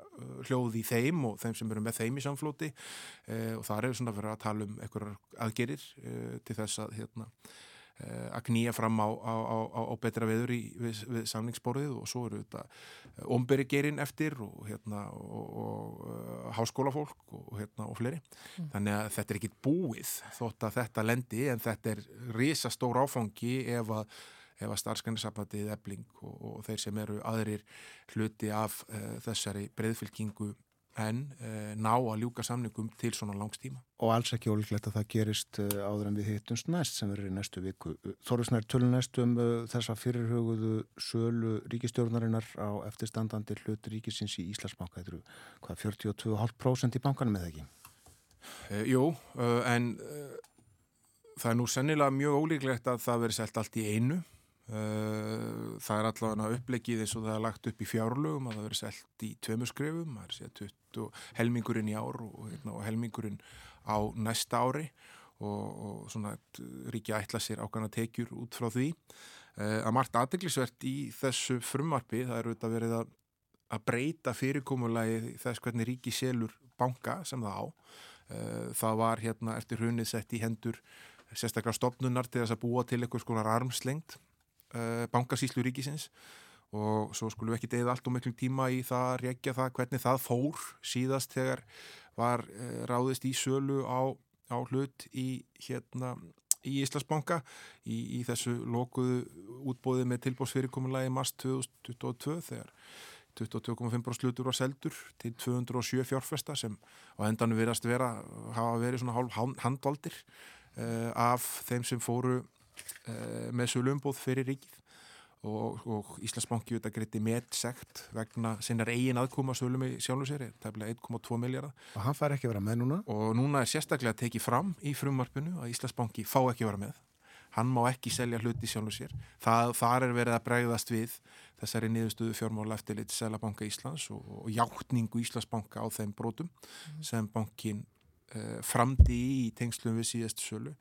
hljóð í þeim og þeim sem eru með þeim í samflóti eh, og það er svona verið að tala um einhverjar aðgerir eh, til þess að hérna, eh, að knýja fram á, á, á, á betra veður í, við, við samningsborðið og svo eru þetta omberigerinn eftir og, hérna, og, og uh, háskólafólk og, hérna, og fleiri. Mm. Þannig að þetta er ekki búið þótt að þetta lendi en þetta er risastór áfangi ef að ef að starfskannisabbatið ebling og, og þeir sem eru aðrir hluti af uh, þessari breyðfylkingu en uh, ná að ljúka samningum til svona langstíma. Og alls ekki ólíklegt að það gerist uh, áður en við hittumst næst sem verður í næstu viku. Þorðusnær tölun næstu um þessa fyrirhuguðu sölu ríkistjórnarinnar á eftirstandandi hlut ríkisins í Íslandsbanka. Þetta eru hvað 42,5% í bankanum eða ekki? Jú, en það er nú sennilega mjög ólíklegt að það verður selt allt í einu Eh, það er allavega upplegið eins og það er lagt upp í fjárlögum að það verið selt í tveimu skrefum, það er sér 20 helmingurinn í ár og, hérna, og helmingurinn á næsta ári og, og svona ríkja ætla sér ákvæmna tekjur út frá því. Uh, að margt aðdeglisvert í þessu frumarpi, það er auðvitað verið að, að breyta fyrirkomulagi þess hvernig ríki selur banka sem það á. Uh, það var hérna eftir hrunið sett í hendur sérstaklega stopnunar til þess að búa til eitthvað skonar armslengt uh, bankasíslu ríkisins og svo skulum við ekki deyða allt og miklu tíma í það að regja það hvernig það fór síðast þegar var uh, ráðist í sölu á, á hlut í hérna í Íslandsbanka. Í, í þessu lokuðu útbóði með tilbóðsfyrirkomunlega í mars 2022 þegar 22,5% slutur var seldur til 207 fjárfesta sem á endanum verðast vera hafa verið svona hálf handvaldir uh, af þeim sem fóru með sölumbóð fyrir ríkið og, og Íslandsbanki auðvitað greiti meðsegt vegna sinnar eigin aðkoma sölum í sjálfu sér, það er bleið 1,2 miljardar. Og hann fær ekki að vera með núna? Og núna er sérstaklega tekið fram í frumvarpinu að Íslandsbanki fá ekki að vera með. Hann má ekki selja hluti sjálfu sér. Það, þar er verið að bregðast við þessari niðurstöðu fjármála eftirlit Sælabanka Íslands og, og hjáttningu Íslandsbanka á þeim brotum mm. sem bankin framdi í tengslum við síðast sölu.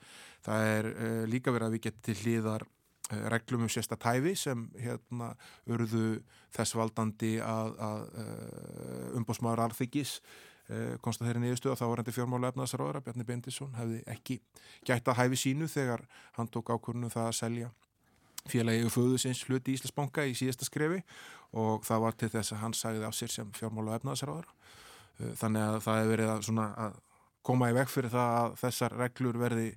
Það er uh, líka verið að við getum til hlýðar eh, reglum um sérsta tæfi sem hérna urðu þess valdandi að, að umbósmaður alþykis konsta þeirri niðurstöðu að þá var hendi fjármála efnaðsraðara Bjarni Bendisson hefði ekki gætt að hæfi sínu þegar hann tók ákvörnum það að selja félagi og föðusins hluti í Íslandsbanka í síðasta skrefi og það var til þess að hann sagði á sér sem fjármála efnaðsraðara þannig að það hefur verið að, að koma í veg fyrir það að þessar reglur verði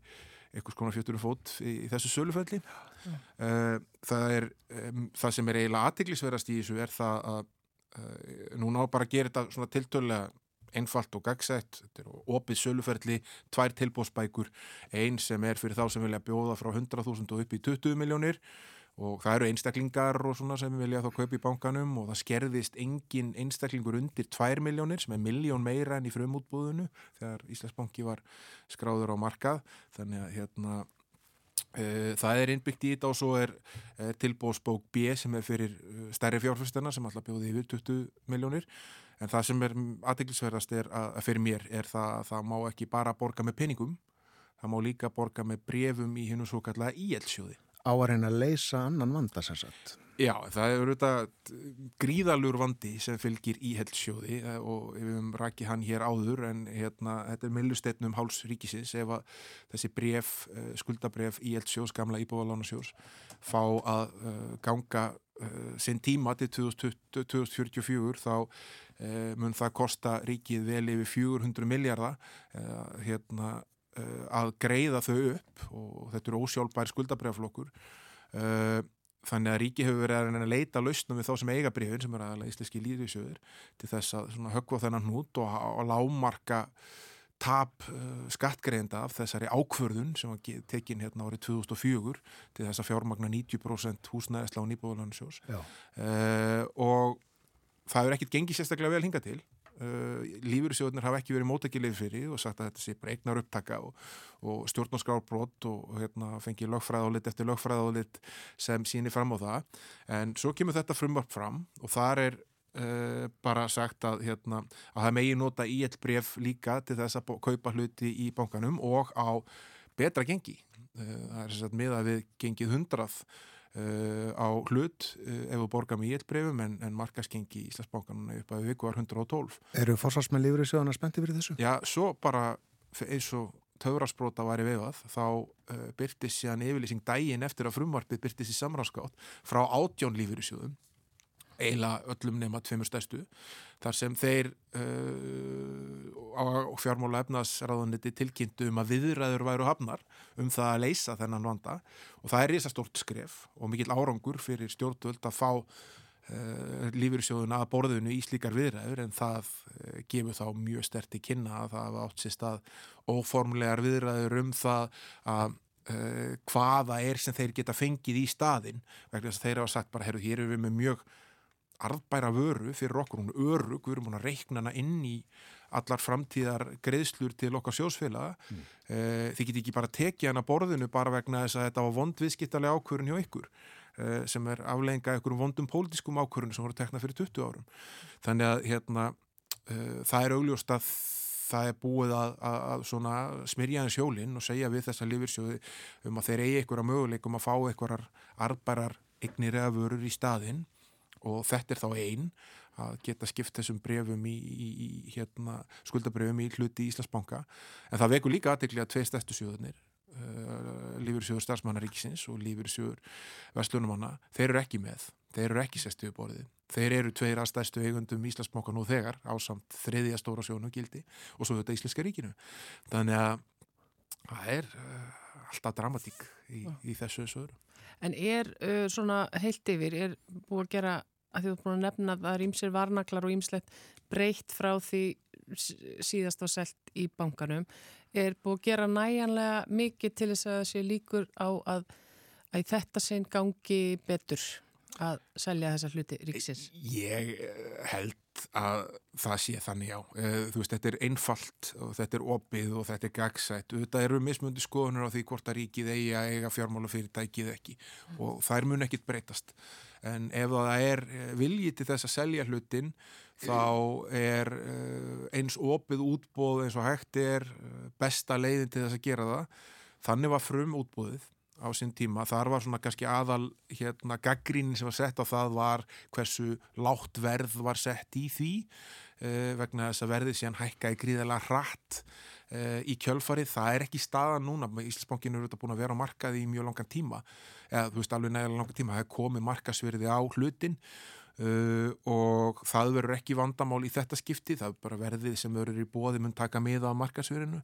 einhvers konar fjöturum fót í, í þessu sölufelli mm. uh, það er um, það sem er eiginlega aðtiklisverðast í þessu er það að uh, núna á bara að gera þetta svona tiltölega einfalt og gagsætt, þetta er opið söluferli, tvær tilbóðsbækur einn sem er fyrir þá sem vilja bjóða frá 100.000 og upp í 20 miljónir og það eru einstaklingar og svona sem vilja þá kaupa í bankanum og það skerðist engin einstaklingur undir 2 miljónir sem er miljón meira enn í frumútbúðinu þegar Íslandsbanki var skráður á markað. Þannig að hérna e, það er innbyggt í þetta og svo er, er tilbóðsbók B sem er fyrir e, stærri fjárfæstina sem alltaf bjóði yfir 20 miljónir en það sem er aðdeklisverðast er að, að fyrir mér er það að það má ekki bara borga með peningum það má líka borga með brefum í hennu svo kallega íelsjóði á að reyna að leysa annan vanda sem sagt. Já, það er auðvitað gríðalur vandi sem fylgir í heldsjóði eh, og við höfum rakið hann hér áður en hérna, þetta er millusteytnum háls ríkisins ef að þessi bref, eh, skuldabref í heldsjós, gamla íbúvalánasjós fá að uh, ganga sinn tíma til 2020, 2044 þá mun það kosta ríkið vel yfir 400 miljardar hérna, að greiða þau upp og þetta eru ósjálfbær skuldabreflokkur og þannig að ríki hefur verið að leita lausnum við þá sem eiga brefin sem er aðalega íslenski líðvísjöður til þess að höggva þennan hút og, og lámarka tap uh, skattgreinda af þessari ákvörðun sem var tekin hérna árið 2004 til þess að fjármagna 90% húsnæðisla og nýbúðalansjós uh, og það er ekkit gengið sérstaklega vel hinga til Uh, lífyrirsjóðunir hafa ekki verið mótækilið fyrir og sagt að þetta sé bara eignar upptaka og, og stjórnarskárbrot og, hérna, fengi lögfræðálit eftir lögfræðálit sem sýnir fram á það. En svo kemur þetta frumvarp fram og þar er uh, bara sagt að, hérna, að það megi nota í eitt bref líka til þess að kaupa hluti í bankanum og á betra gengi. Uh, það er þess að miða við gengið hundrað Uh, á hlut uh, ef borgum í eitt brefum en, en markaskengi í Íslandsbánkan upp að viku var 112 Eru fórsvarsmenn lífrið sjöðan að spennti fyrir þessu? Já, svo bara eins og töfrasbrota var í veifað þá uh, byrtist síðan yfirlýsing dægin eftir að frumvarpið byrtist í samráðskátt frá átjón lífrið sjöðum eiginlega öllum nema tveimur stærstu þar sem þeir uh, og fjármála efnaðsraðuniti tilkynntu um að viðræður væru hafnar um það að leysa þennan vanda. Og það er risastort skref og mikill árangur fyrir stjórnvöld að fá uh, lífyrsjóðuna að borðinu í slíkar viðræður en það uh, gefur þá mjög sterti kynna að það átt sér stað óformlegar viðræður um það að hvaða er sem þeir geta fengið í staðin vegna þess að þeir hafa sagt bara, herru, hér erum við með mjög arðbæra vöru fyrir okkur, hún örug, við erum búin að reikna hana inn í allar framtíðar greiðslur til okkar sjósfélaga mm. uh, þið geti ekki bara tekið hana borðinu bara vegna þess að þetta var vondviðskiptalega ákvörun hjá ykkur uh, sem er aflegginga ykkur vondum pólitískum ákvörun sem voru teknað fyrir 20 árum. Þannig að hérna, uh, það er augljóst að það er búið að, að, að smyrja hans hjólinn og segja við þessa lifirsjóði um að þeir eigi ykkur að möguleikum að fá ykkurar arðbærar eignir eða vörur í staðinn og þetta er þá einn að geta skipt þessum brefum í, í, í hérna, skuldabrefum í hluti í Íslandsbanka en það veku líka aðdekli að tvei stærstu sjóðunir uh, Lífursjóður starfsmannaríkisins og Lífursjóður Vestlunumanna, þeir eru ekki með þeir eru ekki sestuðu borðið. Þeir eru tveir að stærstu eigundum Íslandsbanka nú þegar á samt þriðja stóra sjónu gildi og svo þetta Íslenska ríkinu. Þannig að það er uh, alltaf dramatík í, í þessu sögur En er uh, svona heilt yfir, er búið að gera að þú er búin að nefna að það er ímsir varnaklar og ímslegt breytt frá því síðast var selt í bankanum, er búið að gera næjanlega mikið til þess að það sé líkur á að, að þetta sen gangi betur að selja þessa hluti ríksins? Ég eh, held að það sé þannig já. Eh, þú veist, þetta er einfalt og þetta er opið og þetta er gagsætt. Þetta eru mismundi skoðunar á því hvort að ríkið eigi að eiga fjármálafyrirtækið ekki mm. og þær mun ekkit breytast. En ef það er eh, viljið til þess að selja hlutin þá er eins opið útbóð eins og hægt er besta leiðin til þess að gera það. Þannig var frum útbóðið á sinn tíma, þar var svona kannski aðal hérna gaggrínin sem var sett á það var hversu látt verð var sett í því eh, vegna þess að verðið síðan hækka í gríðalega hratt eh, í kjölfarið, það er ekki staðan núna. Íslandsbankin eru þetta búin að vera á markaði í mjög langan tíma, eða þú veist alveg nægilega langan tíma, það er komið markasverði á hlutin uh, og það verður ekki vandamál í þetta skipti. Það er bara verðið sem verður í bóði mun taka miða á markasverðinu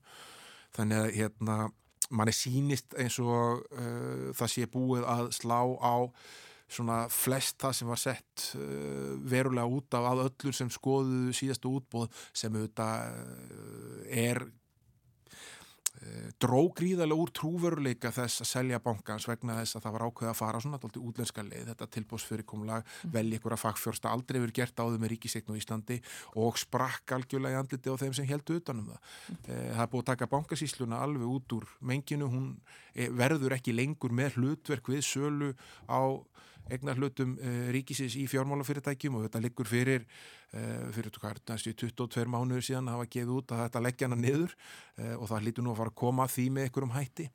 þannig að hérna manni sínist eins og uh, það sé búið að slá á svona flest það sem var sett uh, verulega út af að öllur sem skoðuðu síðastu útbóð sem auðvitað er Eh, dró gríðarlega úr trúveruleika þess að selja bankans vegna þess að það var ákveð að fara svona alltaf útlenska leið, þetta tilbósfyrirkomlag mm. velja ykkur að fagfjörsta aldrei verið gert áður með ríkisegn og Íslandi og sprakk algjörlega í andliti á þeim sem heldu utanum það. Mm. Það er búið að taka bankasísluna alveg út úr menginu, hún eh, verður ekki lengur með hlutverk við sölu á egnar hlutum ríkisins í fjármálafyrirtækjum og þetta liggur fyrir fyrir næstu 22 mánuður síðan hafa geið út að þetta leggja hana niður uh, og það hlýtur nú að fara að koma því með ykkur um hætti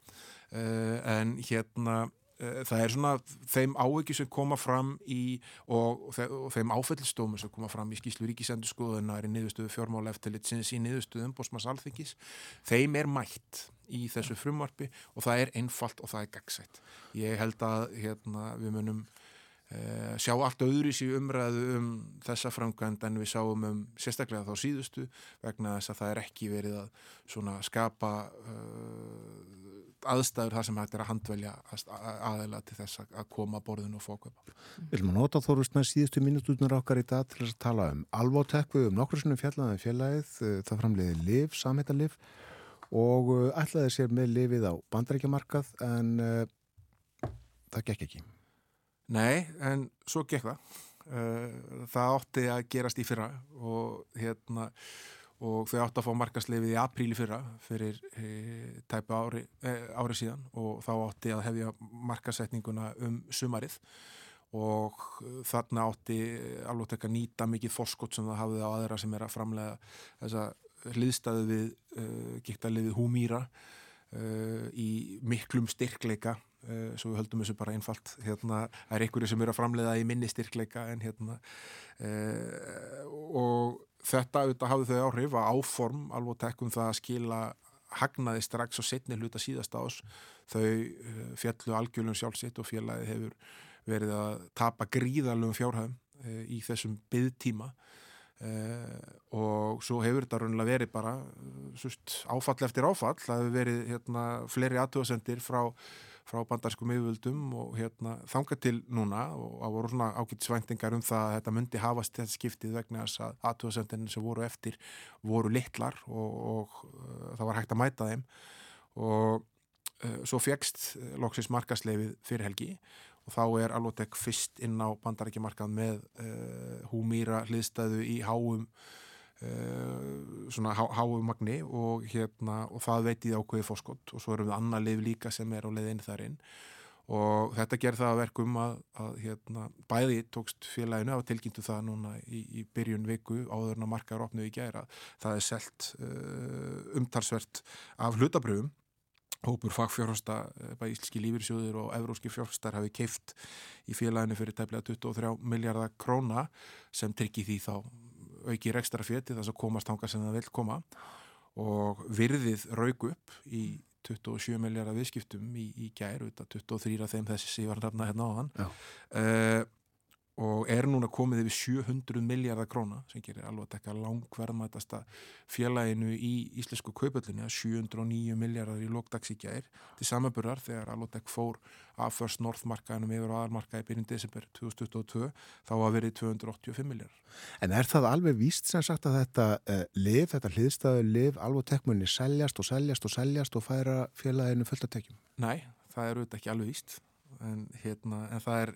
en hérna eh, það er svona þeim áhyggjur sem koma fram í og, og, þe og þeim áfællstómur sem koma fram í skýslu ríkisendurskoðunar í niðurstöðu fjármála eftirlitsins í niðurstöðu umbósmas alþingis þeim er mætt í þessu frumvarpi og það er einfalt og það er gagsætt. Ég held að hérna, við munum sjá allt öðru í umræðu um þessa framkvæmd en við sáum um sérstaklega þá síðustu vegna þess að það er ekki verið að svona skapa uh, aðstæður þar sem hægt er að handvelja aðeila til þess að koma að borðinu og fókvöpa. Vil maður nota þórust með síðustu mínututunar okkar í dag til að tala um alvotek við um nokkur sinnum fjallaðum félagið, það framleiði liv, samheita liv og ætlaði sér með lifið á bandarækjamarkað en uh, það gekk ekki. Nei, en svo gekk það. Uh, það átti að gerast í fyrra og hérna og þau átti að fá markasleifið í apríli fyrra fyrir e, tæpa ári, e, ári síðan og þá átti að hefja markasetninguna um sumarið og þarna átti alveg tekka nýta mikið forskott sem það hafið á aðra sem er að framlega þessa hliðstæðu við uh, gíktarliðið húmýra uh, í miklum styrkleika uh, svo við höldum þessu bara einfalt. Hérna, það er einhverju sem eru að framlega í minni styrkleika en hérna og þetta auðvitað hafði þau áhrif að áform alveg tekkum það að skila hagnaði strax og setni hluta síðast ás þau fjallu algjörlum sjálfsitt og fjallaði hefur verið að tapa gríðalum fjárhæðum í þessum byggtíma Uh, og svo hefur þetta raunilega verið bara áfall eftir áfall. Það hefur verið hérna, fleiri aðtöðasendir frá, frá bandarskum yfirvöldum og hérna, þanga til núna og það voru svona ágætt svæntingar um það að þetta myndi hafast þetta skiptið vegna þess að aðtöðasendin sem voru eftir voru litlar og, og uh, það var hægt að mæta þeim. Og uh, svo fegst loksins markasleifið fyrir helgi og þá er Alvotek fyrst inn á bandarækjumarkað með uh, húmýra hliðstæðu í háum uh, svona há, háum magni og hérna og það veit ég ákveði fórskott og svo erum við annar liv líka sem er á leiðin þar inn. Og þetta ger það að verkum að, að hérna, bæði tókst félaginu að tilkynntu það núna í, í byrjun viku áður en að markaður opnu í gæra það er selt uh, umtalsvert af hlutabröfum hópur fagfjárhasta, bæði íslenski lífyrsjóður og evróski fjárhastar hafi keift í félaginu fyrir tæplega 23 miljardar króna sem tryggi því þá auki rekstra fétti þess að komast hanga sem það vil koma. Og virðið raug upp í 27 miljardar viðskiptum í, í gær, 23 af þeim þessi sívarnafna hérna á hann uh, og er núna komið yfir 700 miljardar króna sem gerir alveg að tekka langverðmætasta félaginu í íslensku kaupöldinu 709 miljardar í lókdags í gær til samaburðar þegar alveg tekk fór af First North markaðinum yfir aðalmarkaði byrjun desember 2022 þá var verið 285 miljardar. En er það alveg víst sem sagt að þetta uh, liv, þetta hliðstæðu liv alveg tekkmunni seljast og seljast og seljast og færa félaginu fullt að tekjum? Nei, það er auðvitað ekki alveg víst en, hérna, en það er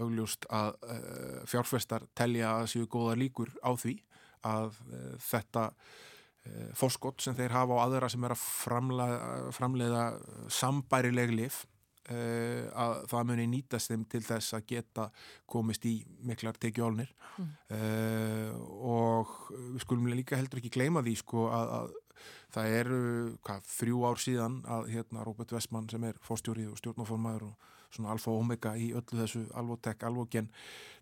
augljóst að uh, fjárfestar telja að séu góða líkur á því að uh, þetta uh, fórskott sem þeir hafa á aðra sem er að framlega, framleiða sambærileg lif að það muni nýtast þeim til þess að geta komist í miklar tekjólnir mm. og við skulum líka heldur ekki gleyma því sko að, að það eru hvað, þrjú ár síðan að hérna Róbert Westman sem er fórstjórið og stjórnáformaður og svona alfa og omega í öllu þessu alvotek, alvogen.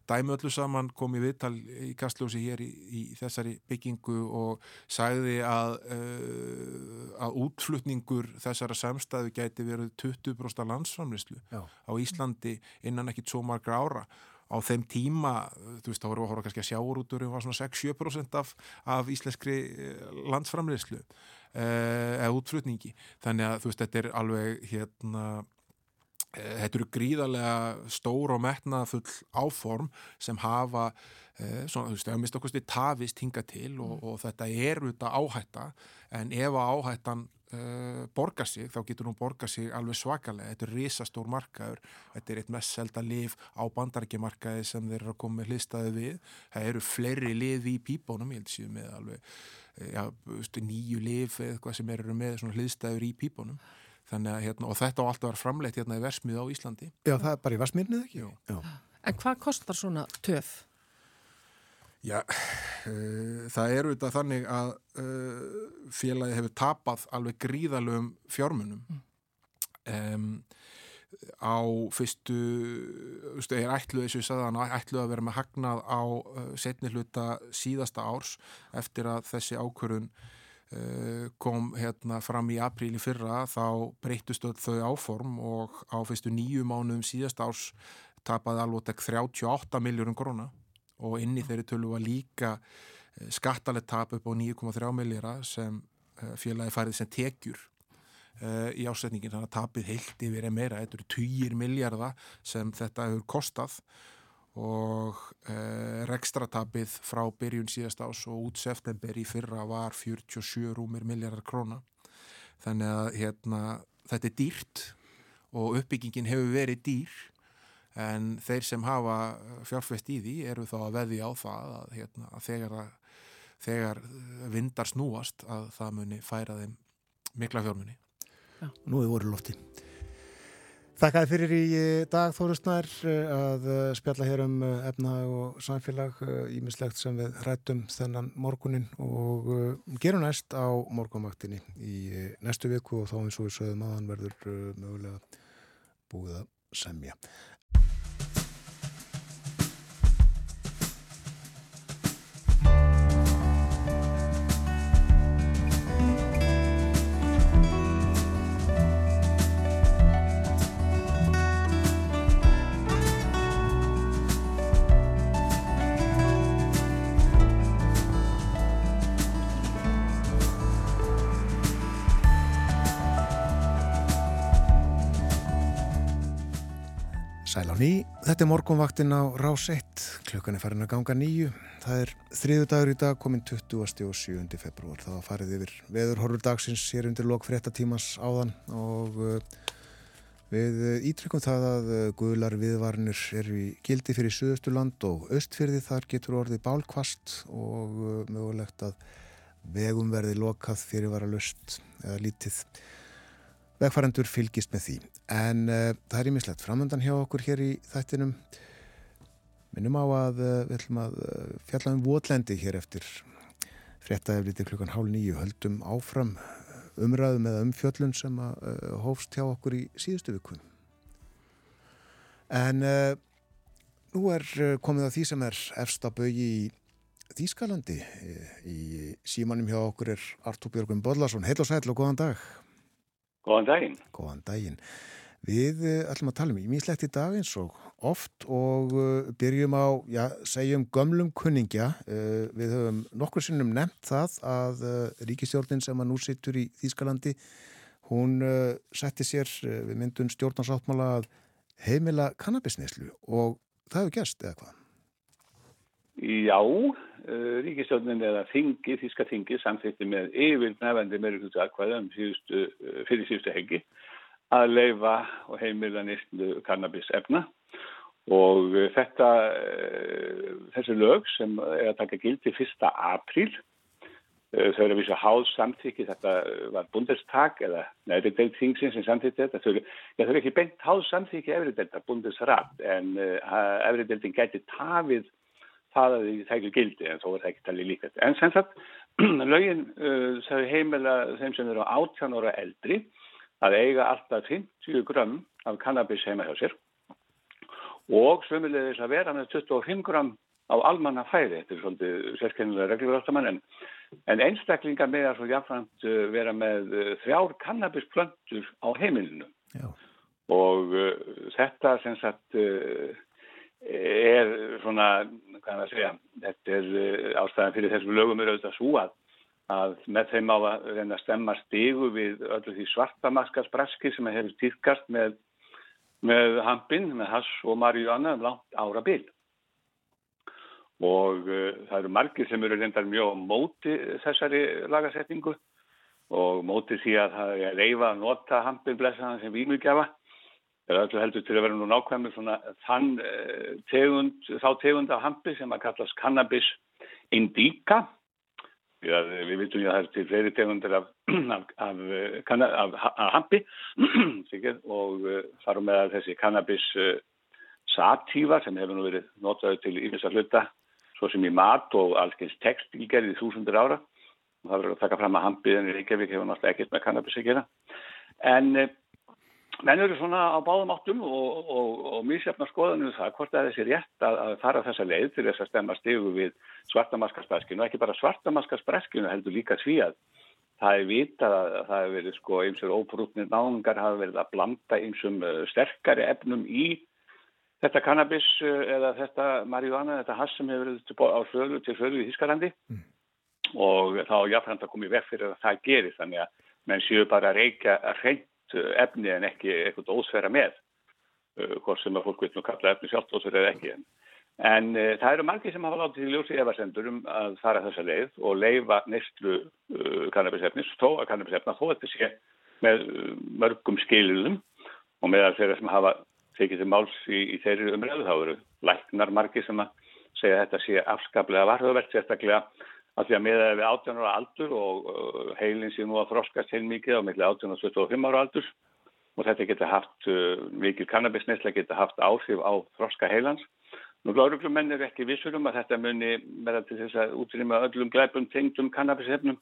Dæmi öllu saman kom í viðtal í kastljósi hér í, í þessari byggingu og sagði að uh, að útflutningur þessara samstæðu gæti verið 20% landsframlislu á Íslandi innan ekkit svo margra ára. Á þeim tíma, þú veist, þá voru við að horfa kannski að sjáurúturum var svona 6-7% af, af íslenskri landsframleyslu eða útflutningi. Þannig að þú veist, þetta er alveg hérna Þetta eru gríðarlega stór og metnafull áform sem hafa eh, svona, þú veist, það mist okkur stið tafist hinga til og, og þetta er auðvitað áhætta en ef að áhættan eh, borgar sig, þá getur hún borgar sig alveg svakalega. Þetta er risastór markaður, þetta er eitt mest selda liv á bandarækjumarkaði sem þeir eru að koma með hlistaði við. Það eru fleiri liv í pípónum, ég held síðan með alveg ja, nýju liv eða eitthvað sem eru með hlistaður í pípónum. Þannig að hérna, og þetta á alltaf var framleitt hérna í Versmið á Íslandi. Já, það er bara í Versmiðnið ekki? Jú. Já. En hvað kostar svona töf? Já, uh, það eru þetta þannig að uh, félagi hefur tapað alveg gríðalögum fjármunum. Mm. Um, á fyrstu, veistu, er ætluð eins og ég sagði hann, ætluð að vera með hagnað á uh, setni hluta síðasta árs eftir að þessi ákvörðun uh, kom hérna fram í apríl í fyrra þá breytust þau áform og á fyrstu nýju mánuðum síðasta árs tapaði alveg 38 miljórum króna. Og inn í þeirri tölu var líka uh, skattalett tap upp á 9,3 miljóra sem uh, félagi færið sem tekjur í ásetningin þannig að tapið heilt yfir er meira, þetta eru 20 miljardar sem þetta hefur kostað og uh, rekstratapið frá byrjun síðast ás og út september í fyrra var 47 rúmir miljardar króna. Þannig að hérna, þetta er dýrt og uppbyggingin hefur verið dýr en þeir sem hafa fjárfest í því eru þá að veði á það að, hérna, að þegar, að, þegar vindar snúast að það muni færa þeim mikla fjármunni Nú er voru lofti. Þakkaði fyrir í dag Þórusnær að spjalla hér um efna og samfélag ímislegt sem við rættum þennan morgunin og gerum næst á morgunvaktinni í næstu viku og þá eins og við sögum aðan verður mögulega búið að semja. Ný, þetta er morgunvaktin á Rás 1, klukkan er farin að ganga nýju. Það er þriðu dagur í dag, komin 20. og 7. februar. Var farið yfir veðurhorfur dagsins hér undir lok fréttatímas áðan og uh, við ítrykkjum það að uh, guðlar viðvarnir eru í gildi fyrir Suðusturland og Östfyrði. Þar getur orðið bálkvast og mögulegt að vegum verði lokað fyrir vara löst eða lítið vegfærandur fylgist með því. En uh, það er ímislegt framöndan hjá okkur hér í þættinum. Minnum á að uh, við ætlum að uh, fjalla um votlendi hér eftir fréttaefliti klukkan hálf nýju. Höldum áfram umræðum eða umfjöllun sem að hófst hjá okkur í síðustu viku. En nú er komið að því sem er efsta bögi í Þýskalandi. Í símanum hjá okkur er Artúr Björgum Bodlason. Heil og sæl og góðan dag. Góðan daginn. Góðan daginn. Við ætlum að tala um ímislegt í dag eins og oft og byrjum á, já, segjum gömlum kunningja. Við höfum nokkur sinnum nefnt það að ríkistjórnin sem að nú sittur í Þýskalandi, hún setti sér við myndun stjórnarsáttmála að heimila kannabisneslu og það hefur gerst eða hvað? Já, ríkistjórnin eða þingi, Þíska þingi samþýtti með yfir nefandi meiruglutu aðkvæða um síðustu, fyrir síðustu hengi að leifa og heimila nýstlu kannabisefna og þetta, þessi lög sem er að taka gildi 1. apríl, þau eru að vísa háð samþykki, þetta var bundestak eða neðri deilt þingsinn sem samþykki þetta, þau, ja, þau eru ekki beint háð samþykki efri deilta, bundesrat, en uh, efri deiltin gæti tafið það að því ekki gildi en þó er það ekki talið líkvægt. En sem sagt, lögin uh, þau heimila þeim sem eru á 18 ára eldri að eiga alltaf 50 grömm af kannabis heima hjá sér og sömulegis að vera með 25 grömm á almanna fæði, þetta er svolítið sérkennilega reglurvartamann en, en einstaklingar með að svo jáfnframt uh, vera með uh, þrjár kannabisplöntur á heimilinu Já. og uh, þetta sem sagt er svona, hvað er að segja, þetta er ástæðan fyrir þessum lögum er auðvitað svo að, að með þeim á að reyna að stemma stígu við öllu því svartamaskasbraski sem hefur týrkast með, með hampin, með hass og marjuana um langt ára bil. Og uh, það eru margir sem eru reyndar mjög móti þessari lagasetningu og móti því að það er reyfa að nota hampin blessaðan sem vímugjafa Er öllu heldur til að vera nú nákvæmur svona þann tegund, þá tegund af hampi sem að kallast cannabis indica. Við, við vitum já það er til fleiri tegundir af, af, af, af hampi og farum með að þessi cannabis satífa sem hefur nú verið notaði til yfirsta hluta svo sem í mat og allskeins textilgerði þúsundur ára. Það verður að taka fram að hampi en í Reykjavík hefur náttúrulega ekkert með cannabis að gera. En menn eru svona á báðum áttum og, og, og mísjafna skoðanum það hvort það er þessi rétt að, að fara þessa leið til þess að stemma stigu við svartamaskarsbreskinu og ekki bara svartamaskarsbreskinu heldur líka því að það er vitað að það hefur verið sko einsur óbrúknir náðungar hafa verið að blanda einsum sterkari efnum í þetta kannabis eða þetta marihuana, þetta hass sem hefur verið á sölu til sölu í Þískalandi mm. og þá jáfnframt að koma í veg fyrir að það gerir þannig að menn séu bara að reykja reynd efni en ekki eitthvað ósverra með. Hvort sem að fólk veit nú kalla efni sjálft ósverra eða ekki. En, en uh, það eru margir sem hafa látið í ljósi efarsendur um að fara þessa leið og leifa neistlu uh, kannabisefnis þó að kannabisefna þó að þetta sé með uh, mörgum skiliðum og meðal þeirra sem hafa tekið til máls í, í þeirri umræðu þá eru læknar margir sem að segja að þetta sé afskaplega varðuvert sérstaklega að því að miða við 18 ára aldur og uh, heilin sé nú að þroskast heil mikið á milli 18 og 25 ára aldur og þetta geta haft, uh, mikil kannabisnesla geta haft áhrif á þroska heilans. Nú gláruglumenn er ekki vissur um að þetta muni verða til þess að útrýma öllum glæpum tengdum kannabishefnum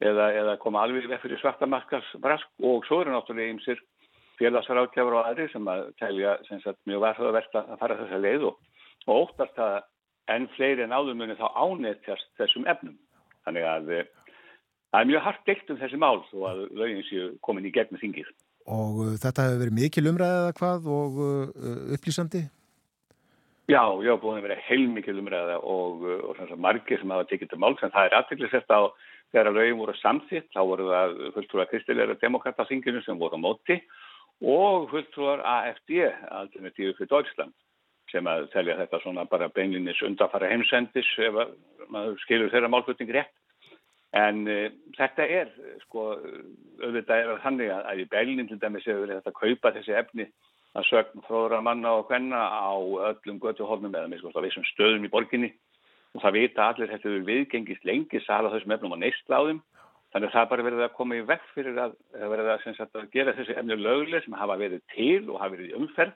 eða, eða koma alveg vekk fyrir svartamarkars brask og svo eru náttúrulega ymsir félagsrákjafur og aðri sem að telja sem sagt, mjög varðverkt að fara þessa leið og, og óttast að en fleiri en áður muni þá ánættjast þessum efnum. Þannig að eh, það er mjög hardt deilt um þessi mál þó að lögin séu komin í gegn með þingið. Og uh, þetta hefur verið mikil umræðið eða hvað og uh, upplýsandi? Já, já, búin að vera heilmikil umræðið og, og, og margir sem hafa tekið til mál sem það er aðtæklusett á þegar lögin voru samþitt, þá voru það fulltrúar kristilegra demokrataþinginu sem voru á móti og fulltrúar AFD, Alternatíu fyrir Deutschland sem að telja þetta svona bara beinlinis undanfara heimsendis ef maður skilur þeirra málflutning rétt. En uh, þetta er, sko, auðvitað er þannig að, að í beilin til dæmis hefur verið þetta að kaupa þessi efni að sögn fróðra manna og hvenna á öllum götuhólnum eða með sko vissum stöðum í borginni og það vita allir þetta við viðgengist lengi sala þessum efnum á neistláðum. Þannig að það bara verið að koma í vekk fyrir að, að að, gera þessi efni lögleg sem hafa verið til og hafa verið umferð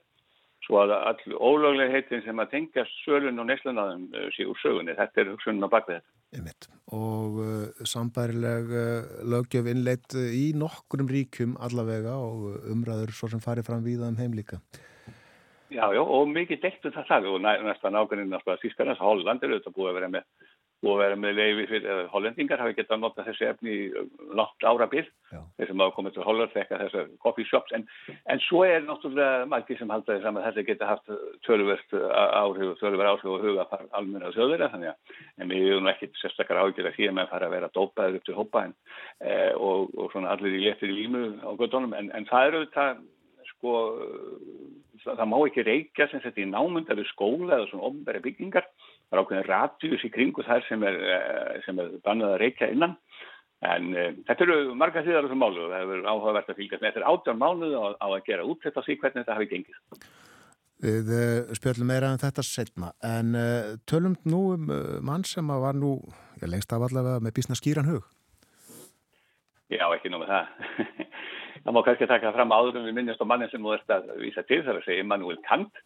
svo að all ólöglega heitin sem að tengja sölun og neslunnaðum uh, sé úr sögunni. Þetta er hugsunum á bakvið þetta. Einmitt. Og uh, sambærileg uh, lögjöf innleitt í nokkurum ríkum allavega og umræður svo sem farið fram við um heimlíka. Já, já, og mikið deitt um það það og næsta nákvæmlega Þískarnas, Holland er auðvitað búið að vera með og vera með leiði fyrir hollendingar hafi getað að nota þessi efni langt ára byrð, þeir sem hafa komið til Holland þekka þessar coffee shops. En, en svo er náttúrulega margir sem halda því saman að þetta geta haft töluvert áhrif og töluvert áhrif og huga almenna að en við erum ekki sérstakar ágjör að því að mann fara að vera dópaður upp til hópa en, e, og, og svona allir í letir í límu á göttunum en, en það eru þetta sko það má ekki reykja sem þetta í námundari skóla eða svona ofnbæri byggingar það er ákveðin ratjús í kringu þar sem er, eh, sem er bannað að reykja innan. En uh, þetta eru marga þýðar þessum málu og það hefur áhugavert að fylgjast með. Þetta er átján mánuð á, á að gera útsett á því hvernig þetta hafi gengið. Við uh, spjöldum meira en um þetta setna en uh, tölum nú um mann sem var nú, ég lengst af allavega með bísna skýran hug. Já, ekki nú með það. Það má kannski taka fram áður um við minnjast á mannin sem þú ert að vísa til þar að segja Immanuel Kant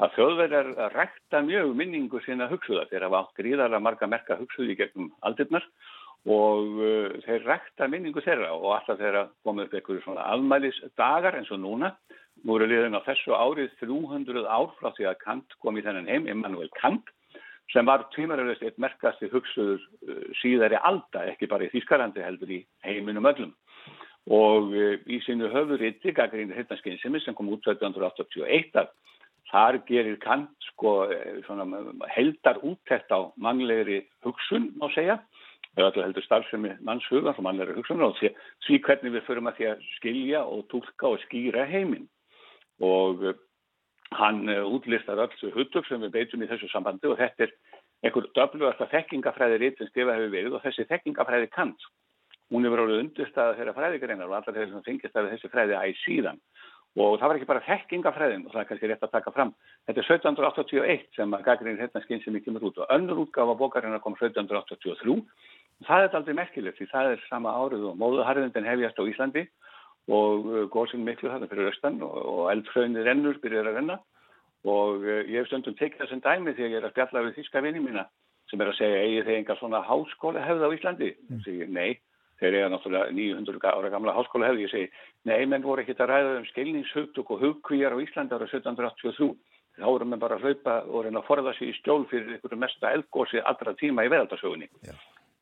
að þjóðverðar rækta mjög minningu sína hugsuða. Þeir hafa átt gríðarlega marga merka hugsuði gegnum aldirnar og uh, þeir rækta minningu þeirra og alltaf þeirra komið upp einhverju svona almælisdagar eins og núna. Nú eru liðin á þessu árið 300 ár frá því að Kant kom í þennan heim, Immanuel Kant, sem var tvímaröðist eitt merkasti hugsuður uh, síðari alda, ekki bara í Þýskalandi heldur í heiminum öllum. Og uh, í sínu höfuritti, Gagrínu Hittnarskynsimi, sem kom út 1781 að Þar gerir Kant sko eh, heldar úttækt á mannlegri hugsun, má segja, eða alltaf heldur starfsemi mannshugan og mannlegri hugsun og því, hvernig við förum að því að skilja og tólka og skýra heiminn. Og uh, hann uh, útlistar alls hutug sem við beitum í þessu sambandi og þetta er einhver döflugasta þekkingafræði ritt sem skrifa hefur verið og þessi þekkingafræði Kant, hún er verið undirstaða þeirra fræðigreinar og allar þeirra sem fengist af þessi fræði æg síðan og það var ekki bara þekkingafræðin og það er kannski rétt að taka fram. Þetta er 1781 sem að Gagrinir hérna skinn sem ekki með út. Og önnur útgáfa bókarinnar kom 1783 það er aldrei merkilegt því það er sama árið og móðuharðindin hefjast á Íslandi. Og uh, góðsinn miklu þarna fyrir austan og eldfröðinni rennur byrjar að renna. Og uh, ég hef stundum tekið þessum dæmi þegar ég er að spjalla við þíska vinni mína sem er að segja eigi þeir enga svona háskóla hefða á Íslandi? Mm. segir, nei, þeir eiga náttúrulega 900 ára gamla háskóla hefði, ég segi, nei, menn voru ekkit að ræða um skilningshugtug og hugkvíjar á Íslandi ára 1783. Þá voru menn bara að hlaupa og reyna að forða sig í stjól fyrir einhverju mesta eldgósi allra tíma í verðaldarsögunni.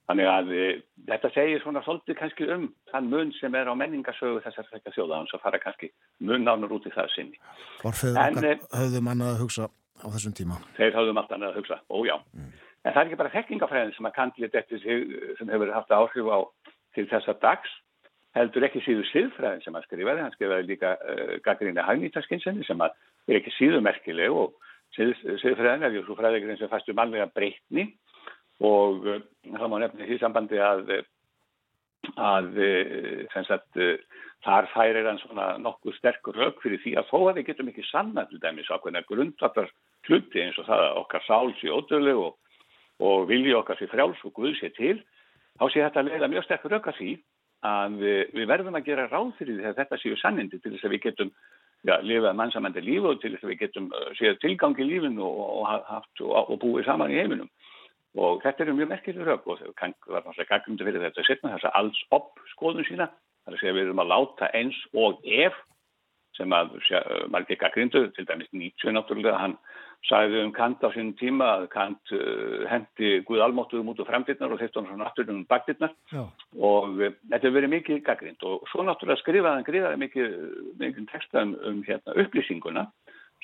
Þannig að e, þetta segir svona svolítið kannski um þann mun sem er á menningarsögu þessar þekka þjóða, hans að fara kannski mun nánur út í það sinni. Orfeður okkar höfðum annað að hugsa á þessum tíma. Þeir höfðum allt annað að hugsa, ójá. Mm. En það er ekki bara þekkingafræðin sem að kandlið eftir sig sem hefur haft áhrif á til þessa dags heldur ekki síðu siðfræðin sem hann skrifaði, hann skrifaði líka uh, gaggrinni hagnýtaskinsenni sem er ekki síðu merkileg og sið, siðfræðin er svo fræðigrinn sem fæstu mannlega breytni og uh, þá má nefna því sambandi að að uh, sagt, þar færir hann svona nokkuð sterkur rauk fyrir því að þó að við getum ekki sanna til dæmis ákveðna grundvallar hluti eins og það að okkar sál sé ódölu og, og vilji okkar sé frjáls og Guð sé til þá sé þetta að leiða mjög sterkur auka því að við, við verðum að gera ráð fyrir því að þetta séu sannindi til þess að við getum ja, lifað mannsamandi lífu og til þess að við getum uh, séð tilgang í lífinu og, og, haft, og, og búið saman í heiminum. Og þetta er mjög merkileg rauk og það var náttúrulega gangjumdi fyrir þetta setna þess að alls upp skoðun sína. Það er að segja við erum að láta eins og ef sem að margir gaggrindu, til dæmis Nietzsche náttúrulega, hann sagði um Kant á sínum tíma að Kant uh, hendi Guð almáttuðum út á framdýrnar og þetta var svona afturinn um bakdýrnar og uh, þetta hefur verið mikið gaggrind og svo náttúrulega skrifaði hann skrifaði mikið, mikið texta um, hérna, upplýsinguna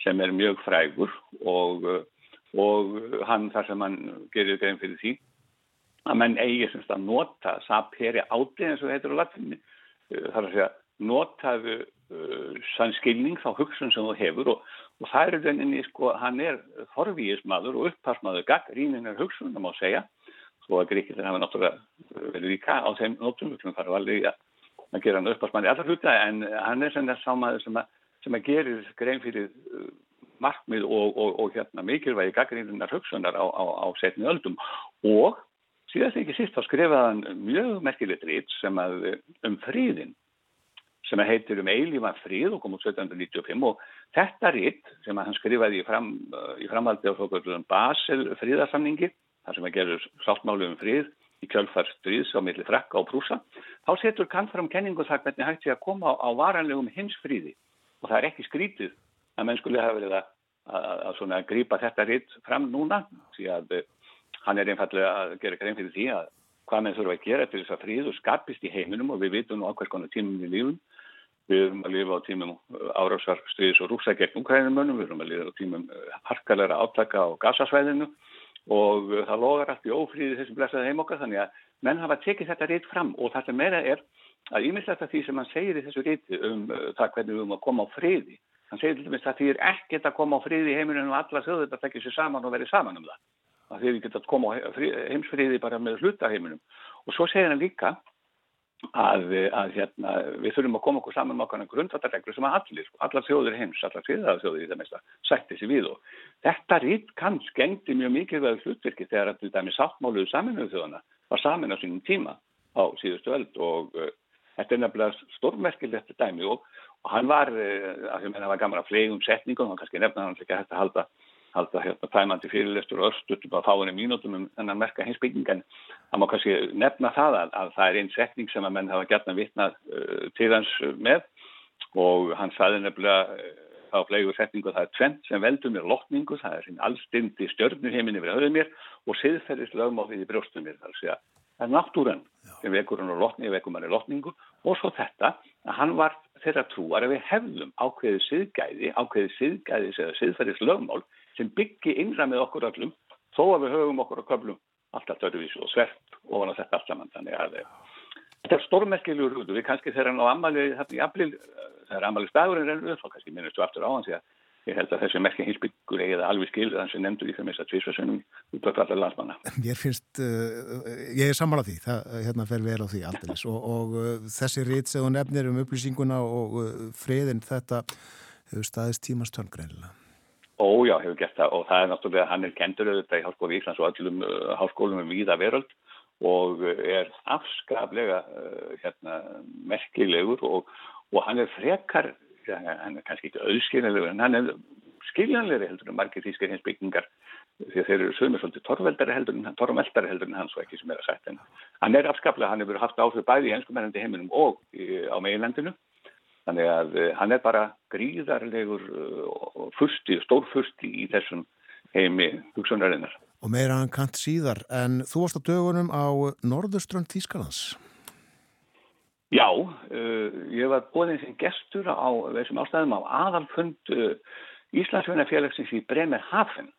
sem er mjög frægur og, uh, og hann þar sem hann gerir grein fyrir því að menn eigi semst að nota saperi áti eins og heitir á latinni uh, þar að segja notaðu uh, sann skilning þá hugsun sem þú hefur og, og það er rauninni, sko, hann er forvíismadur og upppassmadur gaggríninar hugsun, það má segja. Svo að Gríkilin hafa náttúrulega verið líka á þeim nótum, klumum fara alveg að, að gera hann upppassmadur í allar hluta en hann er sem það sámaður sem, sem að gerir grein fyrir uh, markmið og, og, og hérna mikilvægi gaggríninar hugsunar á, á, á setni öldum. Og síðast ekki síst þá skrifaði hann mjög merkilegt rít sem að um fríðin sem heitir um eilífan fríð og kom út 1795 og þetta ritt sem hann skrifaði í, fram, í framhaldi á svokurðum Basel fríðarsamningi þar sem að gerur sáttmálu um fríð í kjölfar stríðs á milli frakka og prúsa þá setur Kant fram kenningu þar hvernig hægt sé að koma á, á varanlegum hins fríði og það er ekki skrítið að menn skulle hafa verið að, að, að, grípa þetta ritt fram núna því að hann er einfallega að gera grein fyrir því að hvað menn þurfa að gera til þess að fríðu skapist í heiminum og við vitum nú á hvers konar tímum við lífum Við erum að lifa á tímum árásvar stríðis og rúsa gegn umkræðinumönnum, við erum að lifa á tímum eh, harkalega átaka á gasasvæðinu og eh, það logar allt í ófríði þessi blessaði heim okkar þannig að menn hafa tekið þetta rétt fram og það sem meira er að ímislegt að því sem hann segir í þessu rétti um uh, það hvernig við erum að koma á friði. Hann segir til dæmis að því er ekkert að koma á friði í heiminum og alla þjóður þetta tekja sér saman og verið saman um það. Það því við getum að koma á heimsfriði bara með hlutaheiminum og svo segir hann líka að, að hérna, við þurfum að koma okkur saman með okkur grundvallarreglur sem að allir, allar þjóður heims, allar þjóður í það mesta, sætti sér við og þetta rít kann skengdi mjög mikilvæg hlutverki þegar að til dæmi sáttmáluðu saminuðu þjóðana var samin á sínum tíma á síðustu öld og uh, þetta er nefnilega stórmerkilegt dæmi og, og hann var, uh, að því að hann var gaman að flegum setningum, hann kannski nefna hann ekki hægt að halda halda hérna tæmandi fyrirlestur og örstutum á fáinni mínútum um þennan merka heimsbygging en það má kannski nefna það að, að það er einn setning sem að menn hafa gert að vitna uh, til hans með. Og hann saði nefnilega uh, á flegur setningu það er tvent sem veldur mér lotningu, það er hinn allstindi stjörnur heiminni verið höfðu mér og siðferðist lögmáfið í brjóstum mér, það er náttúran sem vekur hann á lotningu, vekur hann í lotningu. Og svo þetta að hann var þeirra trúar að við hefðum ákveðið siðgæði, ákveðið siðgæðis eða siðferðis lögmál sem byggi innra með okkur öllum þó að við höfum okkur á köflum alltaf törfis og svert ofan á þetta allt saman þannig að eh, þetta er stórmerkilegur hútu við kannski þegar hann á ammali í april eh, þegar ammali stagurinn rennur þá kannski minnustu aftur á hans að ég held að þessi merkja hilsbyggur eigið alveg skil þannig sem nefndur í þeim þess að tvísvarsunum út af allar landsmanna. Mér finnst uh, ég er sammálað því, það hérna fer vel á því aldrei og, og uh, þessi þú nefnir um upplýsinguna og uh, friðin þetta hefur staðist tímast. Ójá, hefur gert það. Og það er náttúrulega, hann er kendur auðvitað í Háskóli Íslands og öllum uh, háskólum um víða veröld og uh, er afskaplega uh, hérna, merkilegur og, og hann er frekar, hann er kannski ekki auðskililegur en hann er skiljanleiri heldur en margir þýskir hins byggingar því að þeir eru sögumir svolítið torveldari heldur en torveldari heldur en hans og ekki sem er að sagt en hann er afskaplega, hann hefur haft áhrif bæði í henskumennandi heiminum og á meginlandinu þannig að uh, hann er bara gríðarlegur uh, fyrsti, stórfyrsti í þessum heimi hugsunarinnar Og meira hann kant síðar, en þú varst á dögunum á Norðurströnd Þýskalands. Já, uh, ég var bóðin sem gestur á þessum ástæðum á aðalfund uh, Íslandsveinafélagsins í Bremerhaven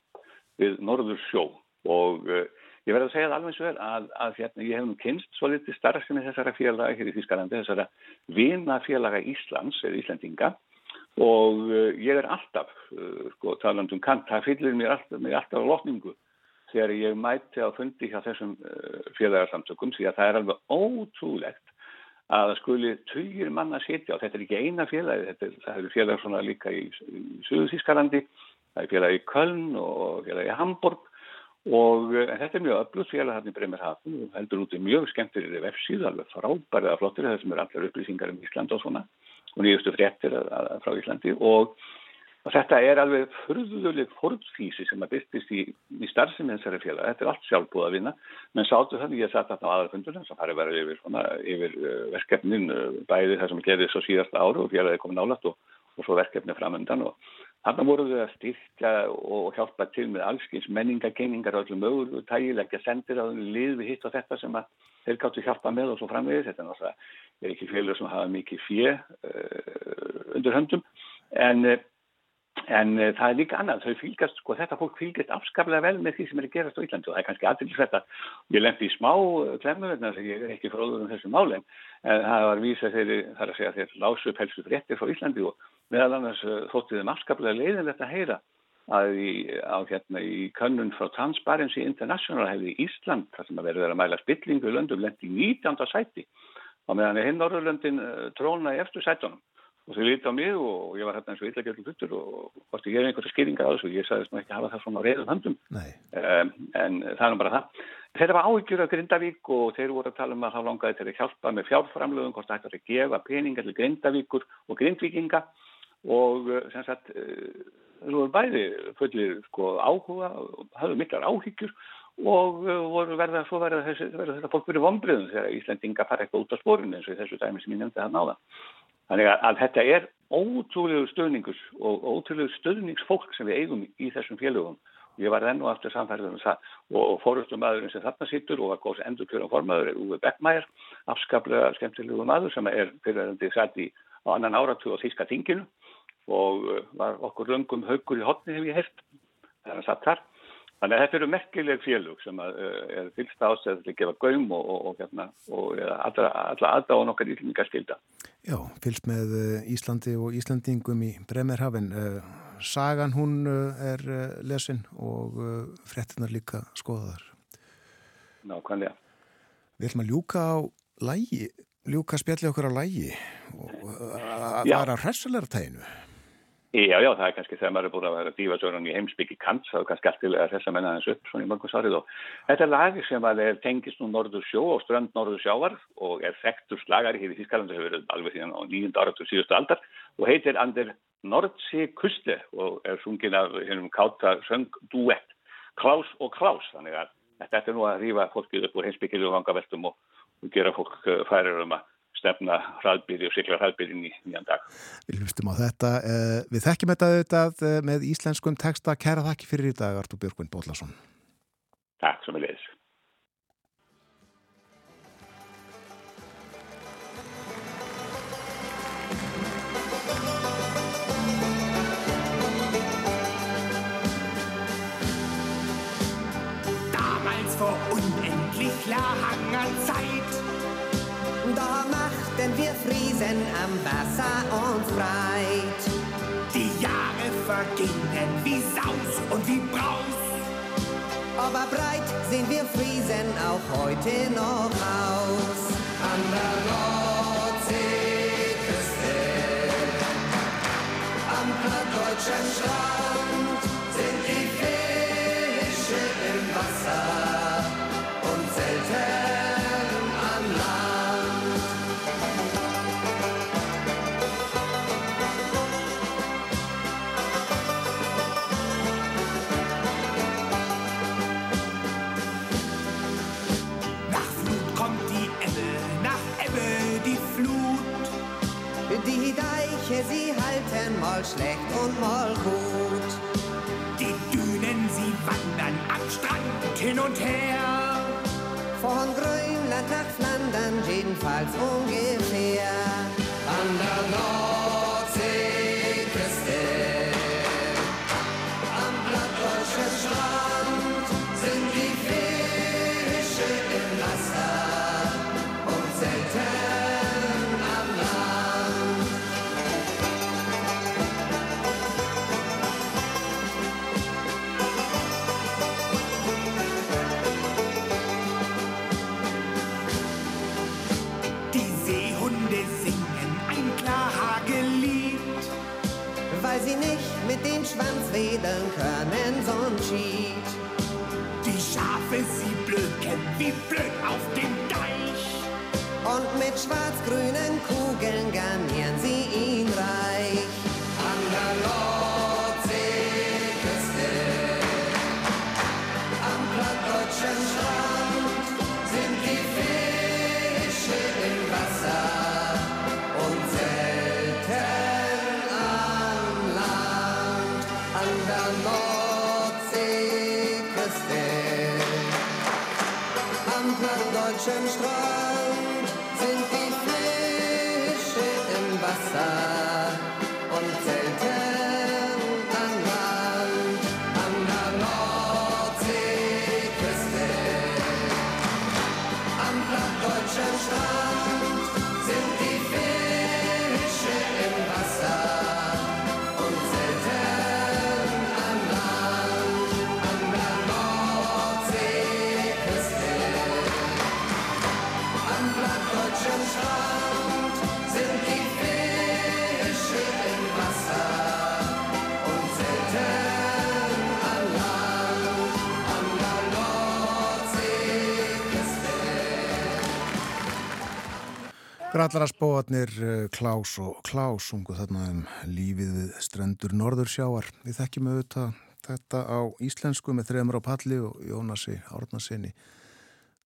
við Norður sjó og uh, ég verði að segja það alveg svo vel að, að hérna, ég hef nú kynst svo litið starfsemi þessara félaga hér í Þýskalandi, þessara vinafélaga Íslands eða Íslandinga og uh, ég er alltaf, uh, sko talandum kant, það fyllir mér alltaf, mér alltaf á lotningu þegar ég mæti á fundi hjá þessum uh, félagarsamtökum því að það er alveg ótrúlegt að það skuli tugir manna sitja og þetta er ekki eina félagi, þetta er, það eru félag svona líka í, í Suðuþískalandi, það er félag í Köln og félag í Hamburg og en þetta er mjög öflut félag hann í Bremerhaven og heldur út í mjög skemmtir í vefsíð, alveg frábærið af flottir, það sem eru allar upplýsingar um Ísland og svona og nýjustu fréttir að, að, frá Íslandi og Og þetta er alveg fyrðuleg forðfísi sem að byrstist í, í starfsemi þessari félag. Þetta er allt sjálfbúð að vinna. Men sátu þannig ég satt þarna á aðalfundunum sem farið verið yfir, svona, yfir uh, verkefnin uh, bæði það sem gerði svo síðasta áru og félagið komið nálat og, og svo verkefni framöndan og þannig voru þau að styrka og hjálpa til með allskins menningagenningar og öllum mögur og tægilegja sendir á lið við hitt og þetta sem að þeir gáttu hjálpa með og svo framvegis. Þetta er ekki félag sem hafa mikið fjö uh, undir höndum en En uh, það er líka annað, fylgast, sko, þetta fólk fylgast afskaplega vel með því sem er að gerast á Ílandi og það er kannski aðeins þetta, ég lemdi í smá klemmu þarna þegar ég er ekki fróður um þessu málinn, en það var vísa þeirri, þar að segja þeir lásu upp helstu fréttir frá Íslandi og meðal annars uh, þótti þeim afskaplega leiðilegt að heyra að í, á, hérna, í könnun frá Transparency International hefði Ísland, þar sem að verður að mæla spillingu í löndum, lendi í 19. sæti. Og meðan hinn Norðurlöndin uh, tróna í eftir sætunum. Og þau líti á mig og ég var hérna eins og illa gerður hlutur og hvort ég hef einhverja skýringar á þessu. Ég sagðist nú ekki hafa það svona á reyðum höndum. Um, en það er bara það. Þetta var áhyggjur af Grindavík og þeir voru að tala um að það langaði að hjálpa með fjárframlöðum hvort það ætti að gefa peningar til Grindavíkur og Grindvíkinga og sem sagt þú voru bæði fullir sko áhuga hafðu miklar áhyggjur og voru verða svo verða þessi verða þetta fólk verið vonbriðum þegar Íslandinga fara eitthvað út á spórinu eins og þessu dæmi sem ég nefndi það náða Þannig að, að þetta er ótrúlegu stöðningus og ótrúlegu stöðningsfólk sem við eigum í þessum félögum. Ég var enn og aftur samfærið um það. Og fórustum maðurinn sem þarna sittur og að góðs endur kjörum formaður er Uwe Beckmeier, afskaplega skemmtilegu maður sem er fyriröndi satt í á annan áratu á Þíska tinginu og var okkur löngum haugur í hotni hef ég hert þegar hann satt þar. Þannig að þetta eru merkileg félug sem að, uh, er fylgst ástæðið til að gefa gaum og, og, og, hérna, og alla aðdáðan okkar íslendingar skilda. Já, fylgst með Íslandi og Íslandingum í Bremerhaven. Sagan hún er lesin og frettinnar líka skoðaðar. Nákvæmlega. Við ætlum að ljúka á lægi, ljúka spjalli okkur á lægi og að fara hressulegar teginu. Já, já, það er kannski þegar maður er búin að vera dífasörun í heimsbyggi kant, það er kannski alltaf að þessa menna hans upp svona í mörgum svarið og þetta er lagi sem að er tengist nú Norður sjó og strönd Norður sjávar og er þekktur slagari hér í Þískalandi sem hefur verið alveg síðan á nýjunda áratur síðustu aldar og heitir Ander Nordsee Kuste og er sungin af hennum káta söng duett Klaus og Klaus, þannig að þetta er nú að rífa fólkið upp úr heimsbyggilu og vangaveltum og, gera fólk færir um að stefna hraðbyrði og sykla hraðbyrðin í nýjan dag. Við hlustum á þetta. Við þekkjum þetta auðvitað með íslenskum texta. Kæra þakki fyrir í dag, Artur Björgvinn Bóllarsson. Takk sem við leiðis. Wir Friesen am Wasser uns breit. Die Jahre vergingen wie Saus und wie Braus. Aber breit sehen wir Friesen auch heute noch aus. An der Nordseeküste, am plattdeutschen Strand schlecht und mal gut. Die Dünen, sie wandern am Strand hin und her. Von Grönland nach Flandern jedenfalls ungefähr. An der Schwanz wedeln können, so'n Schied. Die Schafe, sie blöken wie blöd auf dem Deich. Und mit schwarz-grünen Kugeln garnieren sie ihn reich. An Grallaraspóarnir eh, Klaus og Klaus sungu þarna um lífið við strendur Norðursjáar. Við þekkjum auðvitað þetta á íslensku með þreymur á palli og Jónasi Árnasinni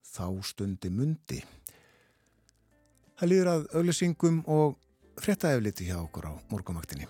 þá stundi mundi. Það líður að auglesingum og fréttaefliti hjá okkur á morgumaktinni.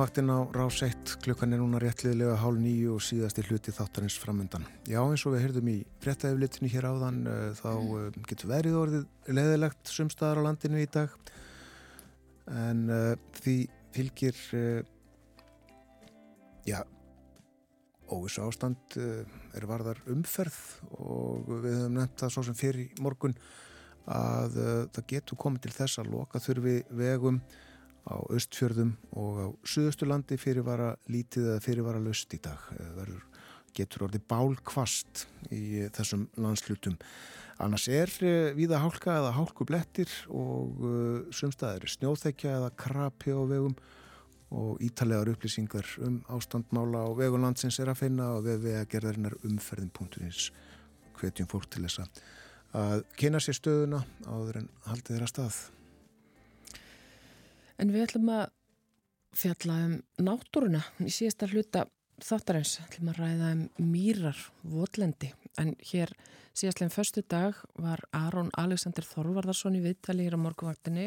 Morgunvaktin á rás 1. Klukkan er núna réttliðlega hálf nýju og síðasti hluti þáttarins framöndan. Já, eins og við heyrðum í fréttaeflitinu hér áðan uh, þá uh, getur verið orðið leðilegt sumstaðar á landinu í dag. En uh, því fylgir, já, óvissu ástand er varðar umferð og við höfum nefnt það svo sem fyrir morgun að það getur komið til þess að loka þurfi vegum á austfjörðum og á suðusturlandi fyrirvara lítið eða fyrirvara löst í dag. Verður, getur orðið bálkvast í þessum landslutum annars er uh, víða hálka eða hálkublettir og sumstaðir snjóþekja eða krapi á vegum og ítalegar upplýsingar um ástandmála á vegunlandsins er að finna og við við að gerðarinnar umferðin.is hvetjum fólk til þess að kynna sér stöðuna áður en haldið þeirra stað En við ætlum að fjalla um náttúruna í síðasta hluta þáttarins. ætlum að ræða um mýrar, votlendi. En hér síðastleginn förstu dag var Aron Alexander Þorvarðarsson í viðtali hér á morguvaktinni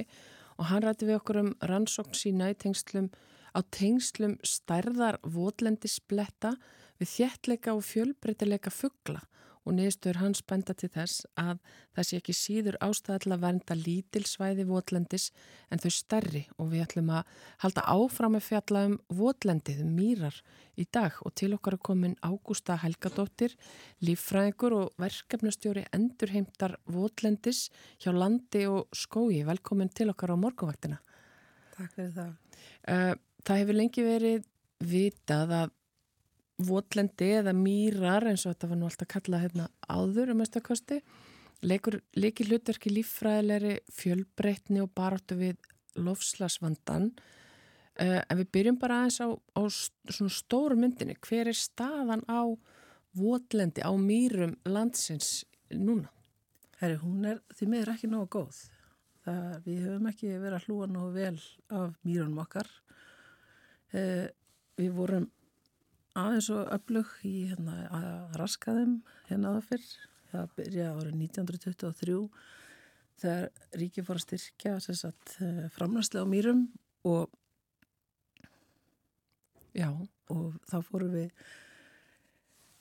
og hann rætti við okkur um rannsókn sína í tengslum á tengslum stærðar votlendisbletta við þjettleika og fjölbreytileika fuggla og niðurstöður hans benda til þess að það sé ekki síður ástæðilega að vernda lítilsvæði votlendis en þau stærri og við ætlum að halda áfram að fjalla um votlendið, um mýrar í dag og til okkar er komin Ágústa Helgadóttir, líffræðingur og verkefnastjóri endurheimtar votlendis hjá landi og skói. Velkomin til okkar á morgunvaktina. Takk fyrir það. Uh, það hefur lengi verið vitað að votlendi eða mýrar eins og þetta var nú alltaf kallað hérna áður um östakosti leikir hlutverki líffræðilegri fjölbreytni og baráttu við lofslagsvandan uh, en við byrjum bara aðeins á, á svona stóru myndinni. Hver er staðan á votlendi, á mýrum landsins núna? Herri, hún er því meður ekki nógu góð. Það, við höfum ekki verið að hlúa nógu vel af mýrunum okkar. Uh, við vorum aðeins og öflug í hérna, að raska þeim hérna aða fyrr það byrjaði árið 1923 þegar ríkið fór að styrkja eh, framlæslega á mýrum og já, og þá fórum við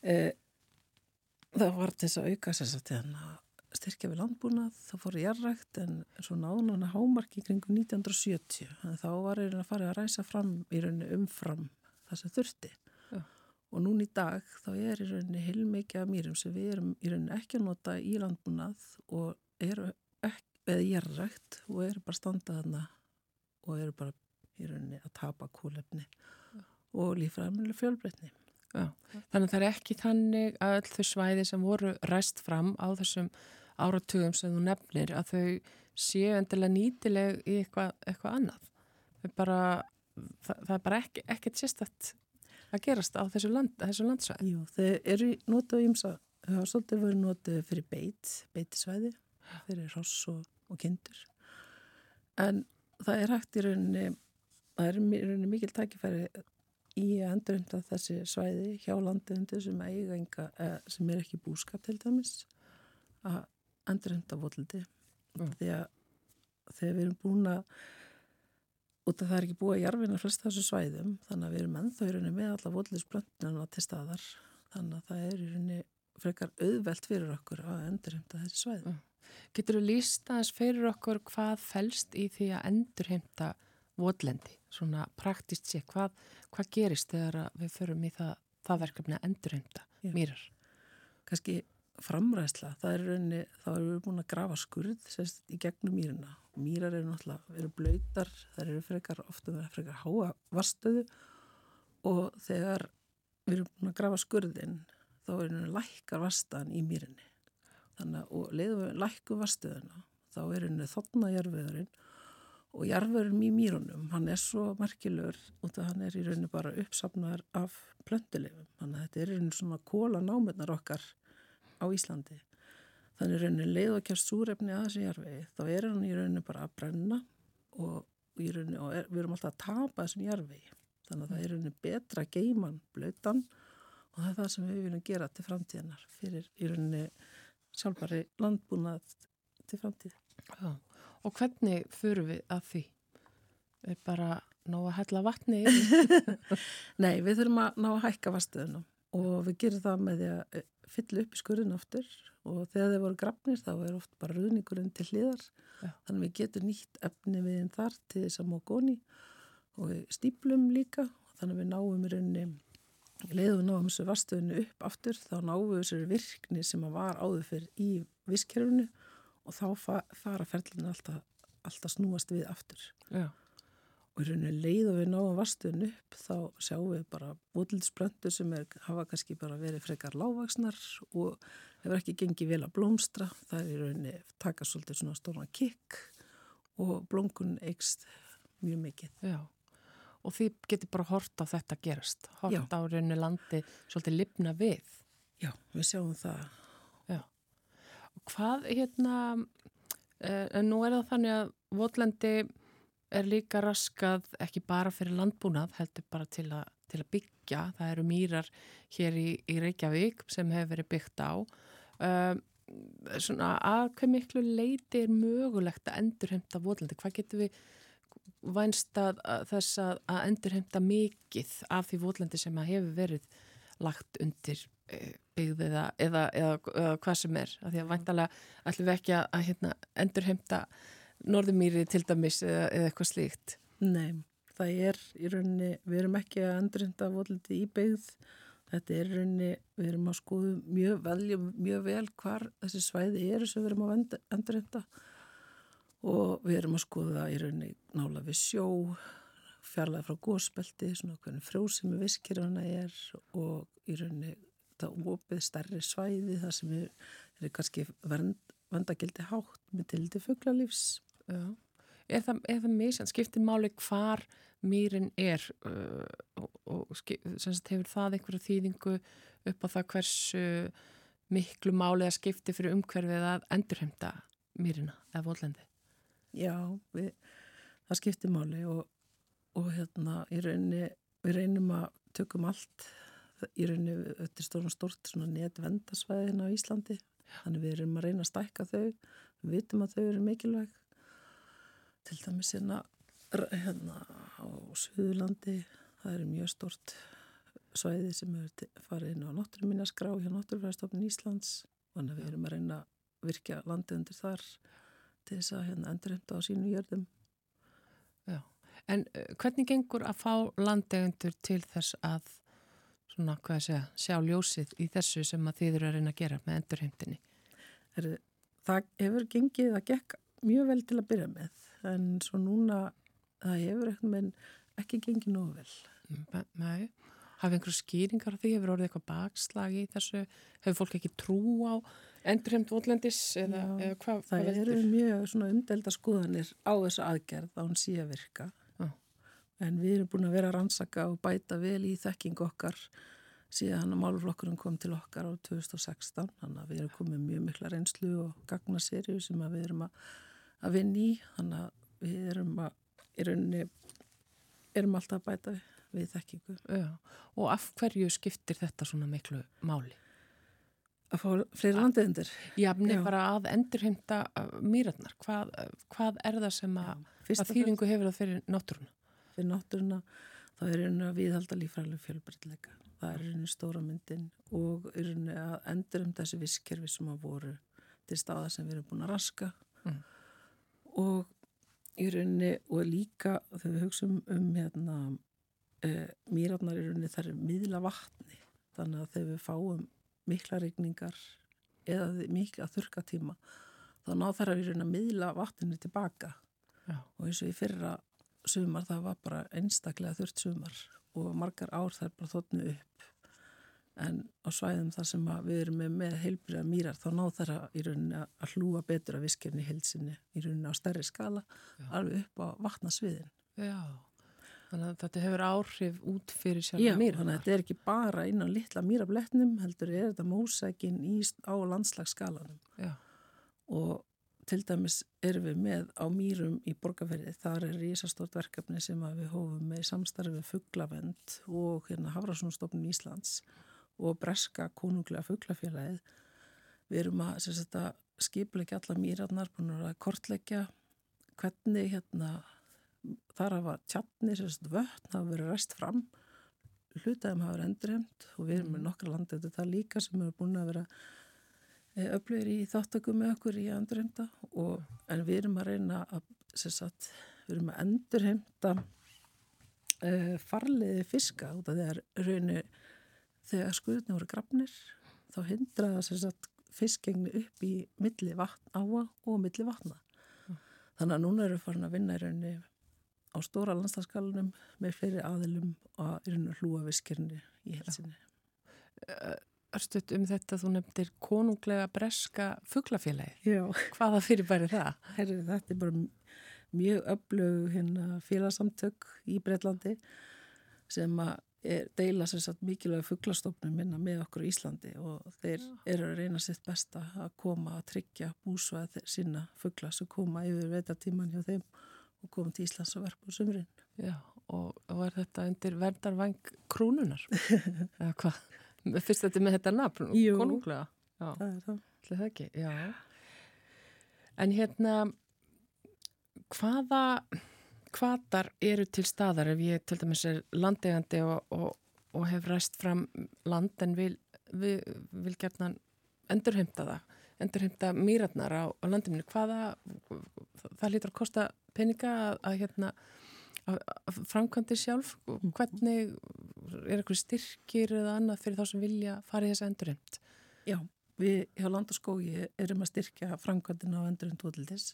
e, það var til þess að auka sagt, hérna, styrkja við landbúnað þá fóru jarrækt en svo náðun hann að hámarki kringum 1970 en þá var einhvern að fara að ræsa fram í rauninni umfram það sem þurfti. Og núna í dag þá er í rauninni heilmikið af mýrum sem við erum í rauninni ekki að nota í landbúnað og eru eða jarrækt og eru bara standað þarna og eru bara í rauninni að tapa kólefni og lífræðanlega fjölbreytni. Já, þannig að það er ekki þannig að öll þau svæði sem voru ræst fram á þessum áratugum sem þú nefnir að þau séu endilega nýtileg í eitthvað, eitthvað annað. Bara, það, það er bara ekki, ekkert sérstætt að gerast á þessu, land, þessu landsvæði. Jú, þau eru notað ímsa, þau hafa svolítið verið notað fyrir beit, beitisvæði, fyrir ross og, og kindur. En það er hægt í rauninni, það er í rauninni mikil tækifæri í að endurhunda þessi svæði hjá landegundu sem enga, sem er ekki búskap til dæmis að endurhunda voldi mm. að þegar við erum búin að út af það er ekki búið að jarfina flest þessu svæðum þannig að við erum ennþá í rauninni með alla voldinsblöndunum til staðar þannig að það er í rauninni frekar auðvelt fyrir okkur að endurhunda þessi svæði. Mm. Getur þú lísta þess fyrir okkur hvað fælst í því að endurhunda votlendi, svona praktist sé, hvað, hvað gerist þegar við förum í það, það verkefni að endurheimta mýrar? Kanski framræðsla, það er rauninni, þá erum við búin að grafa skurð sérst, í gegnum mýrina. Mýrar eru náttúrulega, eru blöytar, það eru frekar, ofta verið frekar háa vastöðu og þegar við erum búin að grafa skurðin, þá er rauninni lækkar vastan í mýrinni. Þannig að, og leiðum við lækku vastöðuna, þá er rauninni þotnajarfiðurinn og jarðverðum í mýrunum, hann er svo merkilur út af hann er í rauninu bara uppsafnar af plönduleifum, þannig að þetta er rauninu svona kóla námurnar okkar á Íslandi. Þannig í rauninu leið og kjast súrefni að þessi jarðvegi, þá er hann í rauninu bara að brenna og, rauninu, og er, við erum alltaf að tapa þessum jarðvegi, þannig að það er í rauninu betra geiman blöytan og það er það sem við viljum gera til framtíðanar fyrir í rauninu sjálfbari landbúnað til framtíð. Já. Og hvernig fyrir við að því? Er bara ná að hella vatni yfir? Nei, við þurfum að ná að hækka vastuðunum og við gerum það með því að fylla upp í skurðin oftur og þegar þeir voru grafnir þá er oft bara ruðningurinn til hliðar Já. þannig við getum nýtt efni við einn þar til þess að mókóni og stíplum líka þannig við náum í rauninni leiðum við náum þessu vastuðinu upp aftur þá náum við þessu virkni sem að var áður fyrir í visskerfinu og þá fara ferlinu alltaf, alltaf snúast við aftur. Já. Og í rauninu leið og við náum vastuðin upp þá sjáum við bara bútildisbröndur sem er, hafa kannski bara verið frekar lágvaksnar og hefur ekki gengið vel að blómstra. Það er í rauninu taka svolítið svona stóna kikk og blómkun eikst mjög mikið. Já. Og því getur bara hort á þetta gerast. Hort Já. á rauninu landi svolítið lifna við. Já, við sjáum það Hvað hérna, uh, nú er það þannig að Votlendi er líka raskað ekki bara fyrir landbúnað, heldur bara til, a, til að byggja. Það eru mýrar hér í, í Reykjavík sem hefur verið byggt á. Uh, svona að hvað miklu leiti er mögulegt að endurhemta Votlendi? Hvað getur við vænst að, að þess að, að endurhemta mikið af því Votlendi sem hefur verið lagt undir Eh, byggð eða, eða, eða, eða hvað sem er því að vantalega ætlum við ekki að hérna, endurheimta norðumýri til dæmis eða eitthvað slíkt? Nei, það er í rauninni, við erum ekki að endurheimta voliti í byggð. Þetta er í rauninni, við erum að skoðu mjög, velja, mjög vel hvar þessi svæði eru sem við erum að endurheimta. Og við erum að skoða í rauninni nála við sjó fjarlæði frá gósbelti, svona hvernig frjósimi viskirana er og í rauninni það opið stærri svæði þar sem er, er kannski vernd, vendagildi hátt með tildi fugglalífs. Já. Er það, það misjan, skiptir máli hvar mýrin er uh, og, og sagt, hefur það einhverju þýðingu upp á það hversu miklu máli að skipti fyrir umhverfið að endurhemta mýrina eða vollendi? Já, við, það skiptir máli og, og hérna í rauninni, við reynum að tökum allt í rauninni, er stórn stort svona netvendasvæðin á Íslandi þannig við erum að reyna að stækka þau við vitum að þau eru mikilvæg til dæmis hérna, hérna á Suðurlandi það er mjög stort svæði sem er farið inn á náttúruminaskrá hjá Náttúrufæðastofnun Íslands þannig að við erum að reyna að virkja landið undir þar til þess að hérna, endurhemta á sínu jörðum. Já, en uh, hvernig gengur að fá landegundur til þess að svona, hvað ég segja, sjá ljósið í þessu sem að þið eru að reyna að gera með endurheimtinni? Það hefur gengið að gekk mjög vel til að byrja með en svo núna það hefur ekki gengið nógu vel. Nei, hafið einhverju skýringar því, hefur orðið eitthvað bakslag í þessu, hefur fólk ekki trú á endurheimt votlendis eða, eða hvað? Það hvað eru mjög umdelda skoðanir á þessu aðgerð á hún sí að virka Já. en við erum búin að vera að rannsaka og bæta vel í þekking okkar síðan að málflokkurinn kom til okkar á 2016 þannig að við erum komið mjög mikla reynslu og gagna serju sem við erum að, að vinna í þannig að við erum að í rauninni erum alltaf að bæta við þekkingu. Já. Og af hverju skiptir þetta svona miklu máli? Að fá fleiri landeðendur? Já, nefnir bara að endurheimta mýratnar. Hvað, hvað er það sem að, að þýðingu hefur það fyrir náttúruna? Fyrir náttúruna þá er einu að viðhalda lífræðileg fjölbreytleika. Það er einu stóra myndin og einu að endurheimta þessi visskerfi sem að voru til staða sem við erum búin að raska mm. Og í rauninni og líka þegar við hugsaum um hérna e, mýrarnar í rauninni þar er miðla vatni. Þannig að þegar við fáum mikla regningar eða mikla þurkatíma þá ná þær að í rauninni að miðla vatninu tilbaka Já. og eins og í fyrra sumar það var bara einstaklega þurft sumar og margar ár þær bara þotnu upp en á svæðum þar sem við erum með, með heilbriða mýrar þá ná þær að, að hlúa betur að viskefni heilsinni í rauninni á stærri skala Já. alveg upp á vatnasviðin Já, þannig að þetta hefur áhrif út fyrir sjálf Já, mýrar. þannig að þetta er ekki bara inn á litla mýrabletnum heldur er þetta mósækin á landslagsskalanum Já. og til dæmis erum við með á mýrum í borgarferði, þar er rísastort verkefni sem við hófum með samstarfi fugglavend og hérna Hafrásónstofnun Íslands og Breska konunglega fugglafélagið við erum að, að skipleika alla mýrarnar, búin að kortleggja hvernig hérna þar hafa tjapni, vötn hafa verið rest fram. Hlutaðum hafa verið endurheimt og við erum með nokkra landið þetta líka sem eru búin að vera öflugir í þáttöku með okkur í endurheimta og, en við erum að reyna að, sagt, við erum að endurheimta uh, farliði fiska út af þegar raunir þegar skuðurni voru grafnir þá hindraða fiskengni upp í milli vatn áa og milli vatna mm. þannig að núna eru farin að vinna í raunni á stóra landstafskalunum með fleiri aðilum og í raunni hlúa viskirni í helsinni uh, Örstuðt um þetta þú nefndir konunglega breska fugglafélagi. Hvaða fyrir bæri það? Herri, þetta er bara mjög öflög hérna, félagsamtök í Breitlandi sem að er, deila sér satt mikilvæg fugglastofnum minna með okkur í Íslandi og þeir eru að reyna sitt besta að koma að tryggja búsvæð sinna fuggla sem koma yfir veitatíman hjá þeim og koma til Íslands og verpa á sumrin. Já, og, er þetta undir verdarvæng krúnunar? Eða hvað? Fyrst þetta með þetta nafn, Jú, konunglega. Já, það er það. Það ekki, já. En hérna, hvaða, hvaðar eru til staðar ef ég til dæmis er landegandi og, og, og hef ræst fram land en vil, vil, vil gerna endurheimta það, endurheimta mýratnar á, á landinu. Hvaða, það lítur að kosta peninga að, að hérna, framkvæmdi sjálf hvernig er eitthvað styrkir eða annað fyrir þá sem vilja fara í þessu endurheimt? Já, við hjá Land og skógi erum að styrkja framkvæmdina á endurheimt útlýtis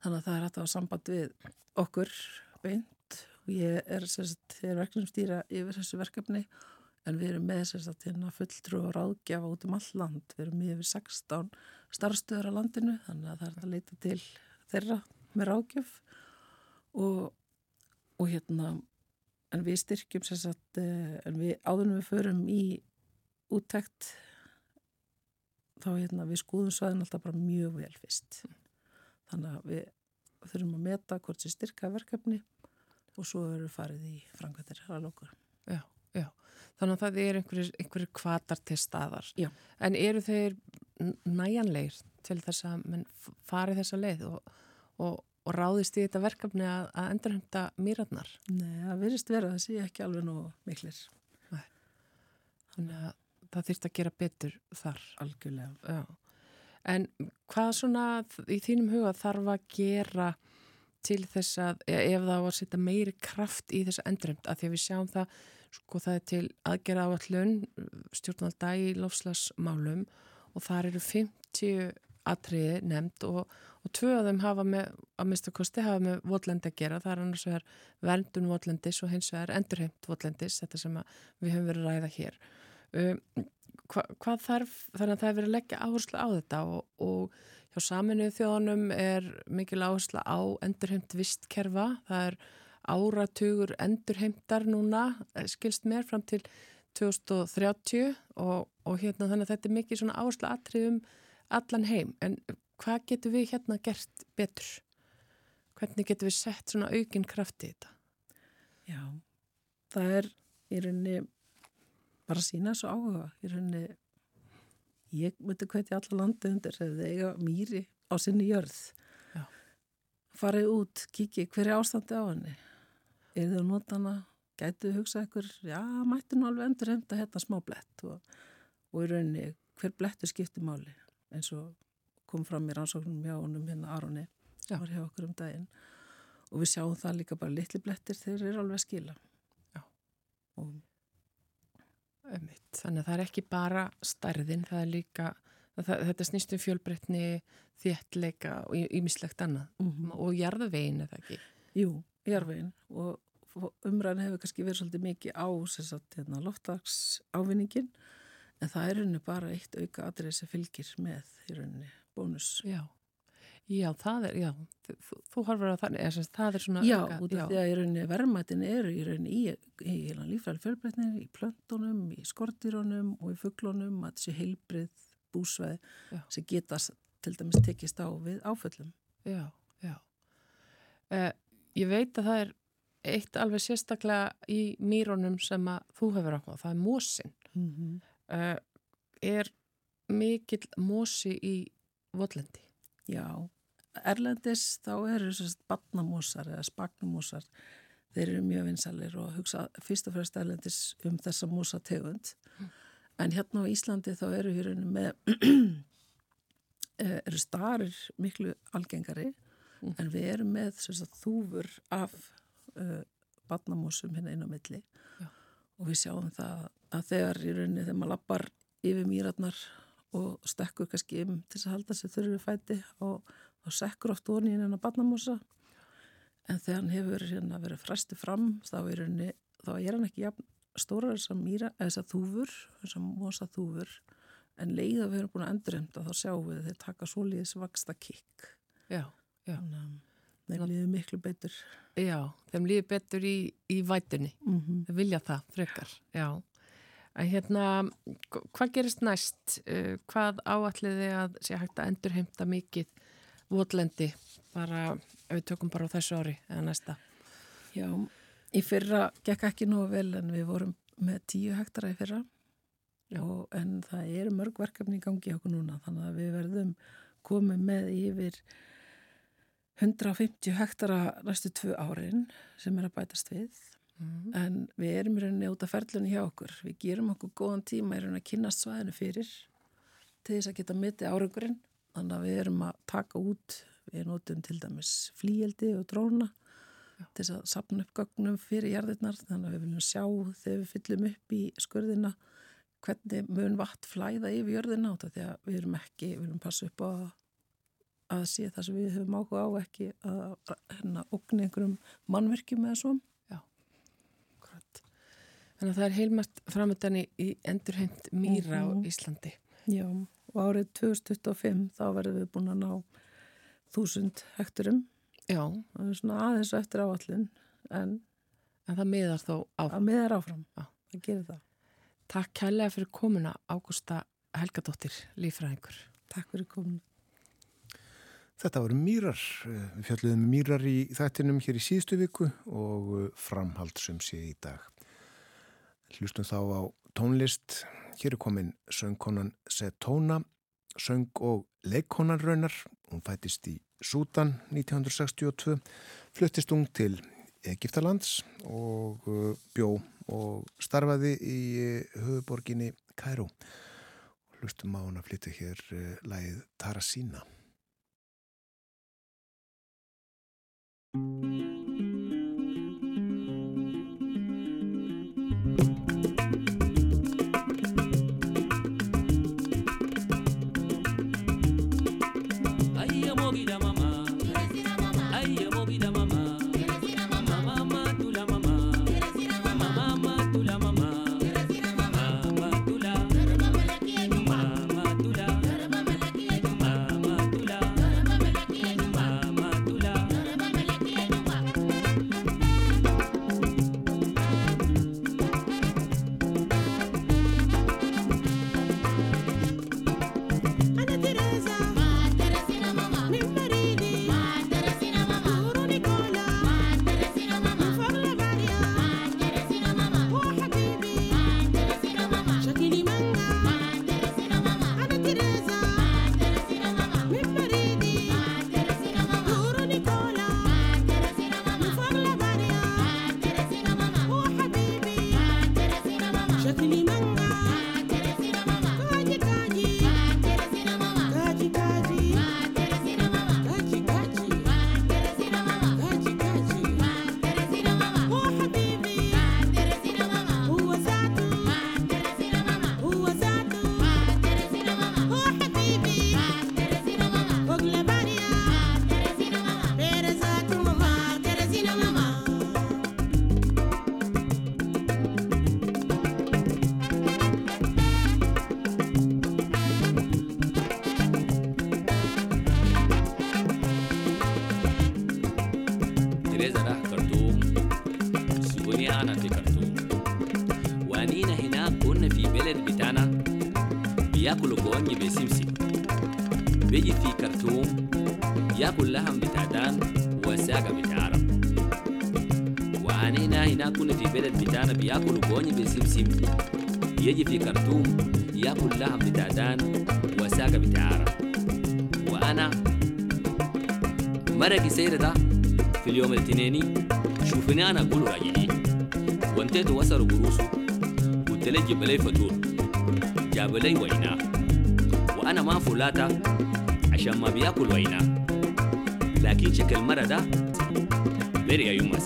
þannig að það er hægt að hafa samband við okkur beint og ég er, er verkefnum stýra yfir þessu verkefni en við erum með sérst, hérna, fulltrú og ráðgjafa út um all land. Við erum yfir 16 starfstöður á landinu þannig að það er að leita til þeirra með ráðgjöf og, og hérna en við styrkjum sérst, en við áðunum við förum í úttækt þá hérna við skoðum svæðin alltaf bara mjög vel fyrst. Þannig að við þurfum að meta hvort sem styrka verkefni og svo eru farið í frangvættir að lókur. Já, já. Þannig að það er einhverjir, kvatar til staðar. Já. En eru þeir næjanleir til þess að menn farið þessa leið og, og, og ráðist í þetta verkefni að, að endurhemta mýratnar? Nei, það virðist vera það sé ekki alveg nú miklir. Nei. Þannig að það þýrst að gera betur þar. Algjörlega. Já. En hvað svona í þínum huga þarf að gera til þess að e, ef það var að setja meiri kraft í þessa endurheimt að því að við sjáum það, sko það er til aðgerða áallun stjórnvalda í lofslagsmálum og þar eru 50 atriði nefnd og, og tvö af þeim hafa með, að mista kosti hafa með votlendi að gera, það er annars vegar verndun votlendis og hins vegar endurheimt votlendis, þetta sem við höfum verið að ræða hér. Um, hva, hvað þarf, þannig að það er verið að leggja áherslu á þetta og, og hjá saminuðu þjóðanum er mikil áherslu á endurheimt vistkerfa, það er áratugur endurheimtar núna, eh, skilst mér fram til 2030 og, og hérna þannig að þetta er mikið svona áherslu atriðum allan heim, en hvað getur við hérna gert betur? Hvernig getur við sett svona aukinn kraft í þetta? Já, það er í rauninni bara sína þessu áhuga. Í rauninni ég myndi hvetja alla landi undir ef þið eiga mýri á sinni jörð. Já. farið út, kiki hver er ástandi á henni? Er þið að nota hana? Gætu hugsa ykkur, já, mættu nú alveg endur hefnda hérna smá blett. Og, og í rauninni hver blettur skiptir máli? Eins og kom fram í rannsóknum hjá honum hérna Aroni sem var hjá okkur um daginn. Og við sjáum það líka bara litli blettir þeir eru alveg skila. Já. og. Þannig að það er ekki bara stærðin, það er líka, það, þetta snýst um fjölbreytni, þéttleika og ímislegt annað mm -hmm. og jarðvegin eða ekki? Jú, jarðvegin og umræðin hefur kannski verið svolítið mikið á hérna, loftdags ávinningin en það er rauninni bara eitt auka atrið sem fylgir með í rauninni bónus. Já. Já, það er, já, þú, þú horfur að það, eða, það er svona... Já, auka, út af því að í rauninni verðmættin eru í rauninni í, í, í lífræði fjölbreytnir, í plöntunum, í skortýrónum og í fugglónum, að þessi heilbrið búsveið sem geta til dæmis tekist á við áföllum. Já, já. Eh, ég veit að það er eitt alveg sérstaklega í mýrónum sem að þú hefur áhuga, það er mósin. Mm -hmm. eh, er mikill mósi í votlendi? Já, Erlendis þá eru svona batnamósar eða spagnumósar þeir eru mjög vinsalir og hugsa fyrst og fremst Erlendis um þessa mósategund mm. en hérna á Íslandi þá eru hér með eru starir miklu algengari mm. en við erum með svona, þúfur af uh, batnamósum hérna inn á milli Já. og við sjáum það að þegar í rauninni þegar maður lappar yfir mýratnar og stekkur kannski um til að halda sér þurru fæti og þá sekkur oft onni inn að barnamósa. En þegar hann hefur hérna verið fræsti fram þá er, henni, þá er hann ekki jafn stóra þess að þúfur þess að mosa þúfur. En leið að við erum búin að endurhemta þá sjáum við þeir taka svoleiðis vaksta kikk Já, já Þeim líður miklu betur. Já, þeim líður betur í, í vætunni. Mm -hmm. þeir vilja það frekar Já. En hérna, hvað gerist næst? Hvað áalliði að sé hægt að endurheimta mikið votlendi bara, ef við tökum bara á þessu ári eða næsta? Já, í fyrra gekk ekki nógu vel en við vorum með tíu hektara í fyrra. Og, en það eru mörg verkefni í gangi okkur núna þannig að við verðum komið með yfir 150 hektara næstu tvö árin sem er að bætast við. Mm. en við erum í rauninni út af ferlunni hjá okkur. Við gerum okkur góðan tíma í rauninni að kynast svæðinu fyrir til þess að geta mitti árangurinn þannig að við erum að taka út við notum til dæmis flíeldi og dróna til þess að sapna upp gögnum fyrir jarðirnar. Þannig að við viljum sjá þegar við fyllum upp í skurðina hvernig mun vatn flæða yfir jörðina át því að við erum ekki, við viljum passa upp á að sé það sem við höfum áhuga á ekki að hérna okna einhverjum mannverkjum eða svona Já Þannig að það er heilmært framöndan í, endurheimt mýra Mhm. á Íslandi. Já, og árið 2025 þá verðum við búin að ná þúsund hekturum. Já. Það er svona aðeins eftir áallin, en, En það miðar þó áfram. að miðar áfram. Já. Það gerir það. Takk kærlega fyrir komuna Ágústa Helgadóttir, lífræðingur. Takk fyrir komuna. Þetta voru mýrar. Við fjalluðum um mýrar í þættinum hér í síðustu viku og framhald sem sé í dag. Hlustum þá á tónlist. Hér er komin söngkonan Setona, söng og leikkonan raunar. Hún fættist í Sútan 1962, fluttist hún til Egiptalands og eh, bjó og starfaði í eh, höfuborginni Kæró. Hlustum á hún að flytja hér uh, lægið Tarasína. Ay, كنا في بلد بتاعنا بياكلوا كوني بسمسم يجي في كرتوم ياكل لحم بتاع دان وساقة بتاع عرب وأنا مرقي سير ده في اليوم الاثنيني شوفني أنا أقول راجعين وانتهت وصلوا قروسه قلت لي جيب لي فطور جاب لي ويناه وأنا ما فولاتا عشان ما بياكل ويناه لكن شكل المرة ده بري يا يما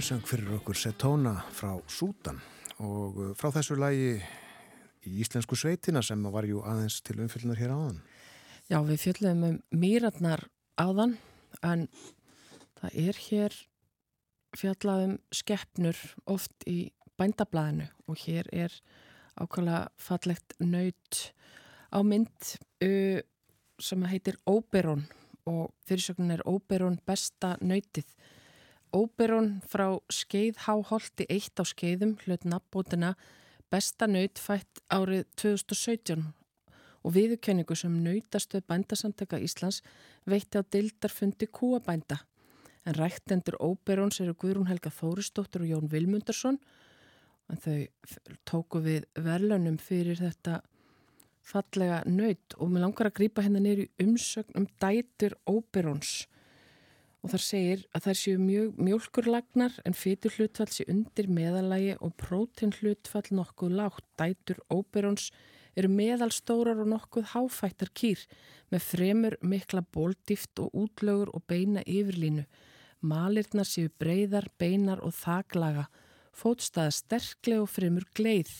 Hér söng fyrir okkur Setona frá Sútan og uh, frá þessu lagi í íslensku sveitina sem var jú aðeins til umfylgnar hér áðan. Já, við fjöldum um mýratnar áðan en það er hér fjallaðum skeppnur oft í bændablaðinu og hér er ákvæmlega fallegt nöyt á mynd uh, sem heitir Oberon og fyrirsögnin er Oberon besta nöytið. Oberon frá skeiðháholti eitt á skeiðum hlut nafnbótina besta nöyt fætt árið 2017 og viðurkenningu sem nöytastöð bændasamtaka Íslands veitti á dildarfundi kúabænda. En ræktendur Óberons eru Guðrún Helga Þóristóttur og Jón Vilmundarsson en þau tóku við verðlunum fyrir þetta fallega nöyt og mér langar að grípa hennar neyru umsögn um dætur Óberons og þar segir að þær séu mjög mjölkurlagnar en fytur hlutfall sé undir meðalagi og prótin hlutfall nokkuð lágt. Dætur Óberons eru meðalstórar og nokkuð háfættar kýr með fremur mikla bóldýft og útlögur og beina yfirlínu. Malirnar séu breyðar, beinar og þaglaga. Fótstaða sterkleg og fremur gleið.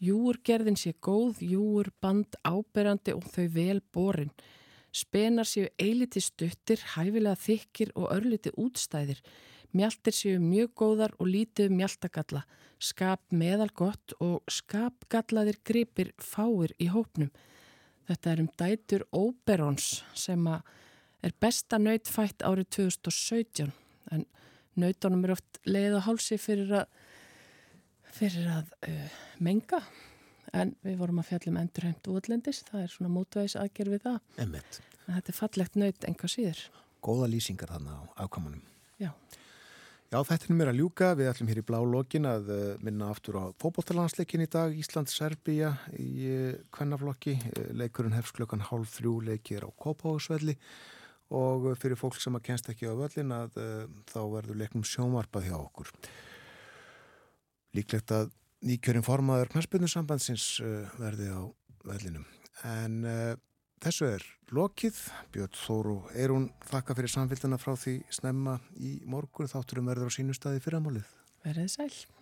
Júurgerðin sé góð, júur band áberandi og þau vel borin. Spenar séu eiliti stuttir, hæfilega þykir og örliti útstæðir. Mjaltir séu mjög góðar og lítið mjaltagalla. Skap meðal gott og skapgallaðir gripir fáir í hópnum. Þetta er um dætur Óberons sem er besta nautfætt árið 2017 en nautunum er oft leið á hálsi fyrir að, fyrir að uh, menga en við vorum að fjallum endurheimt útlendis, það er svona mótvæðis aðgerð við það. Emmett. En þetta er fallegt naut enga síður. Góða lýsingar þannig á afkamunum. Já. Já, þetta er mér að ljúka. Við ætlum hér í blá lokin að uh, minna aftur á fókbóttalandsleikin í dag, Ísland-Serbíja í uh, kvennaflokki. Uh, leikurinn hefst klukkan hálf þrjú leikir á Kópáhusvelli og fyrir fólk sem að kenst ekki á völlin að þá verður leiknum sjónvarpað hjá okkur. Líklegt að nýkjörin formaður knarspunnarsambandsins verði á vellinum. En þessu er lokið. Björn Þóru Eirún þakka fyrir samfélgdana frá því snemma í morgun. Þátturum verður á sínu staði fyrramálið. Verðið sæl.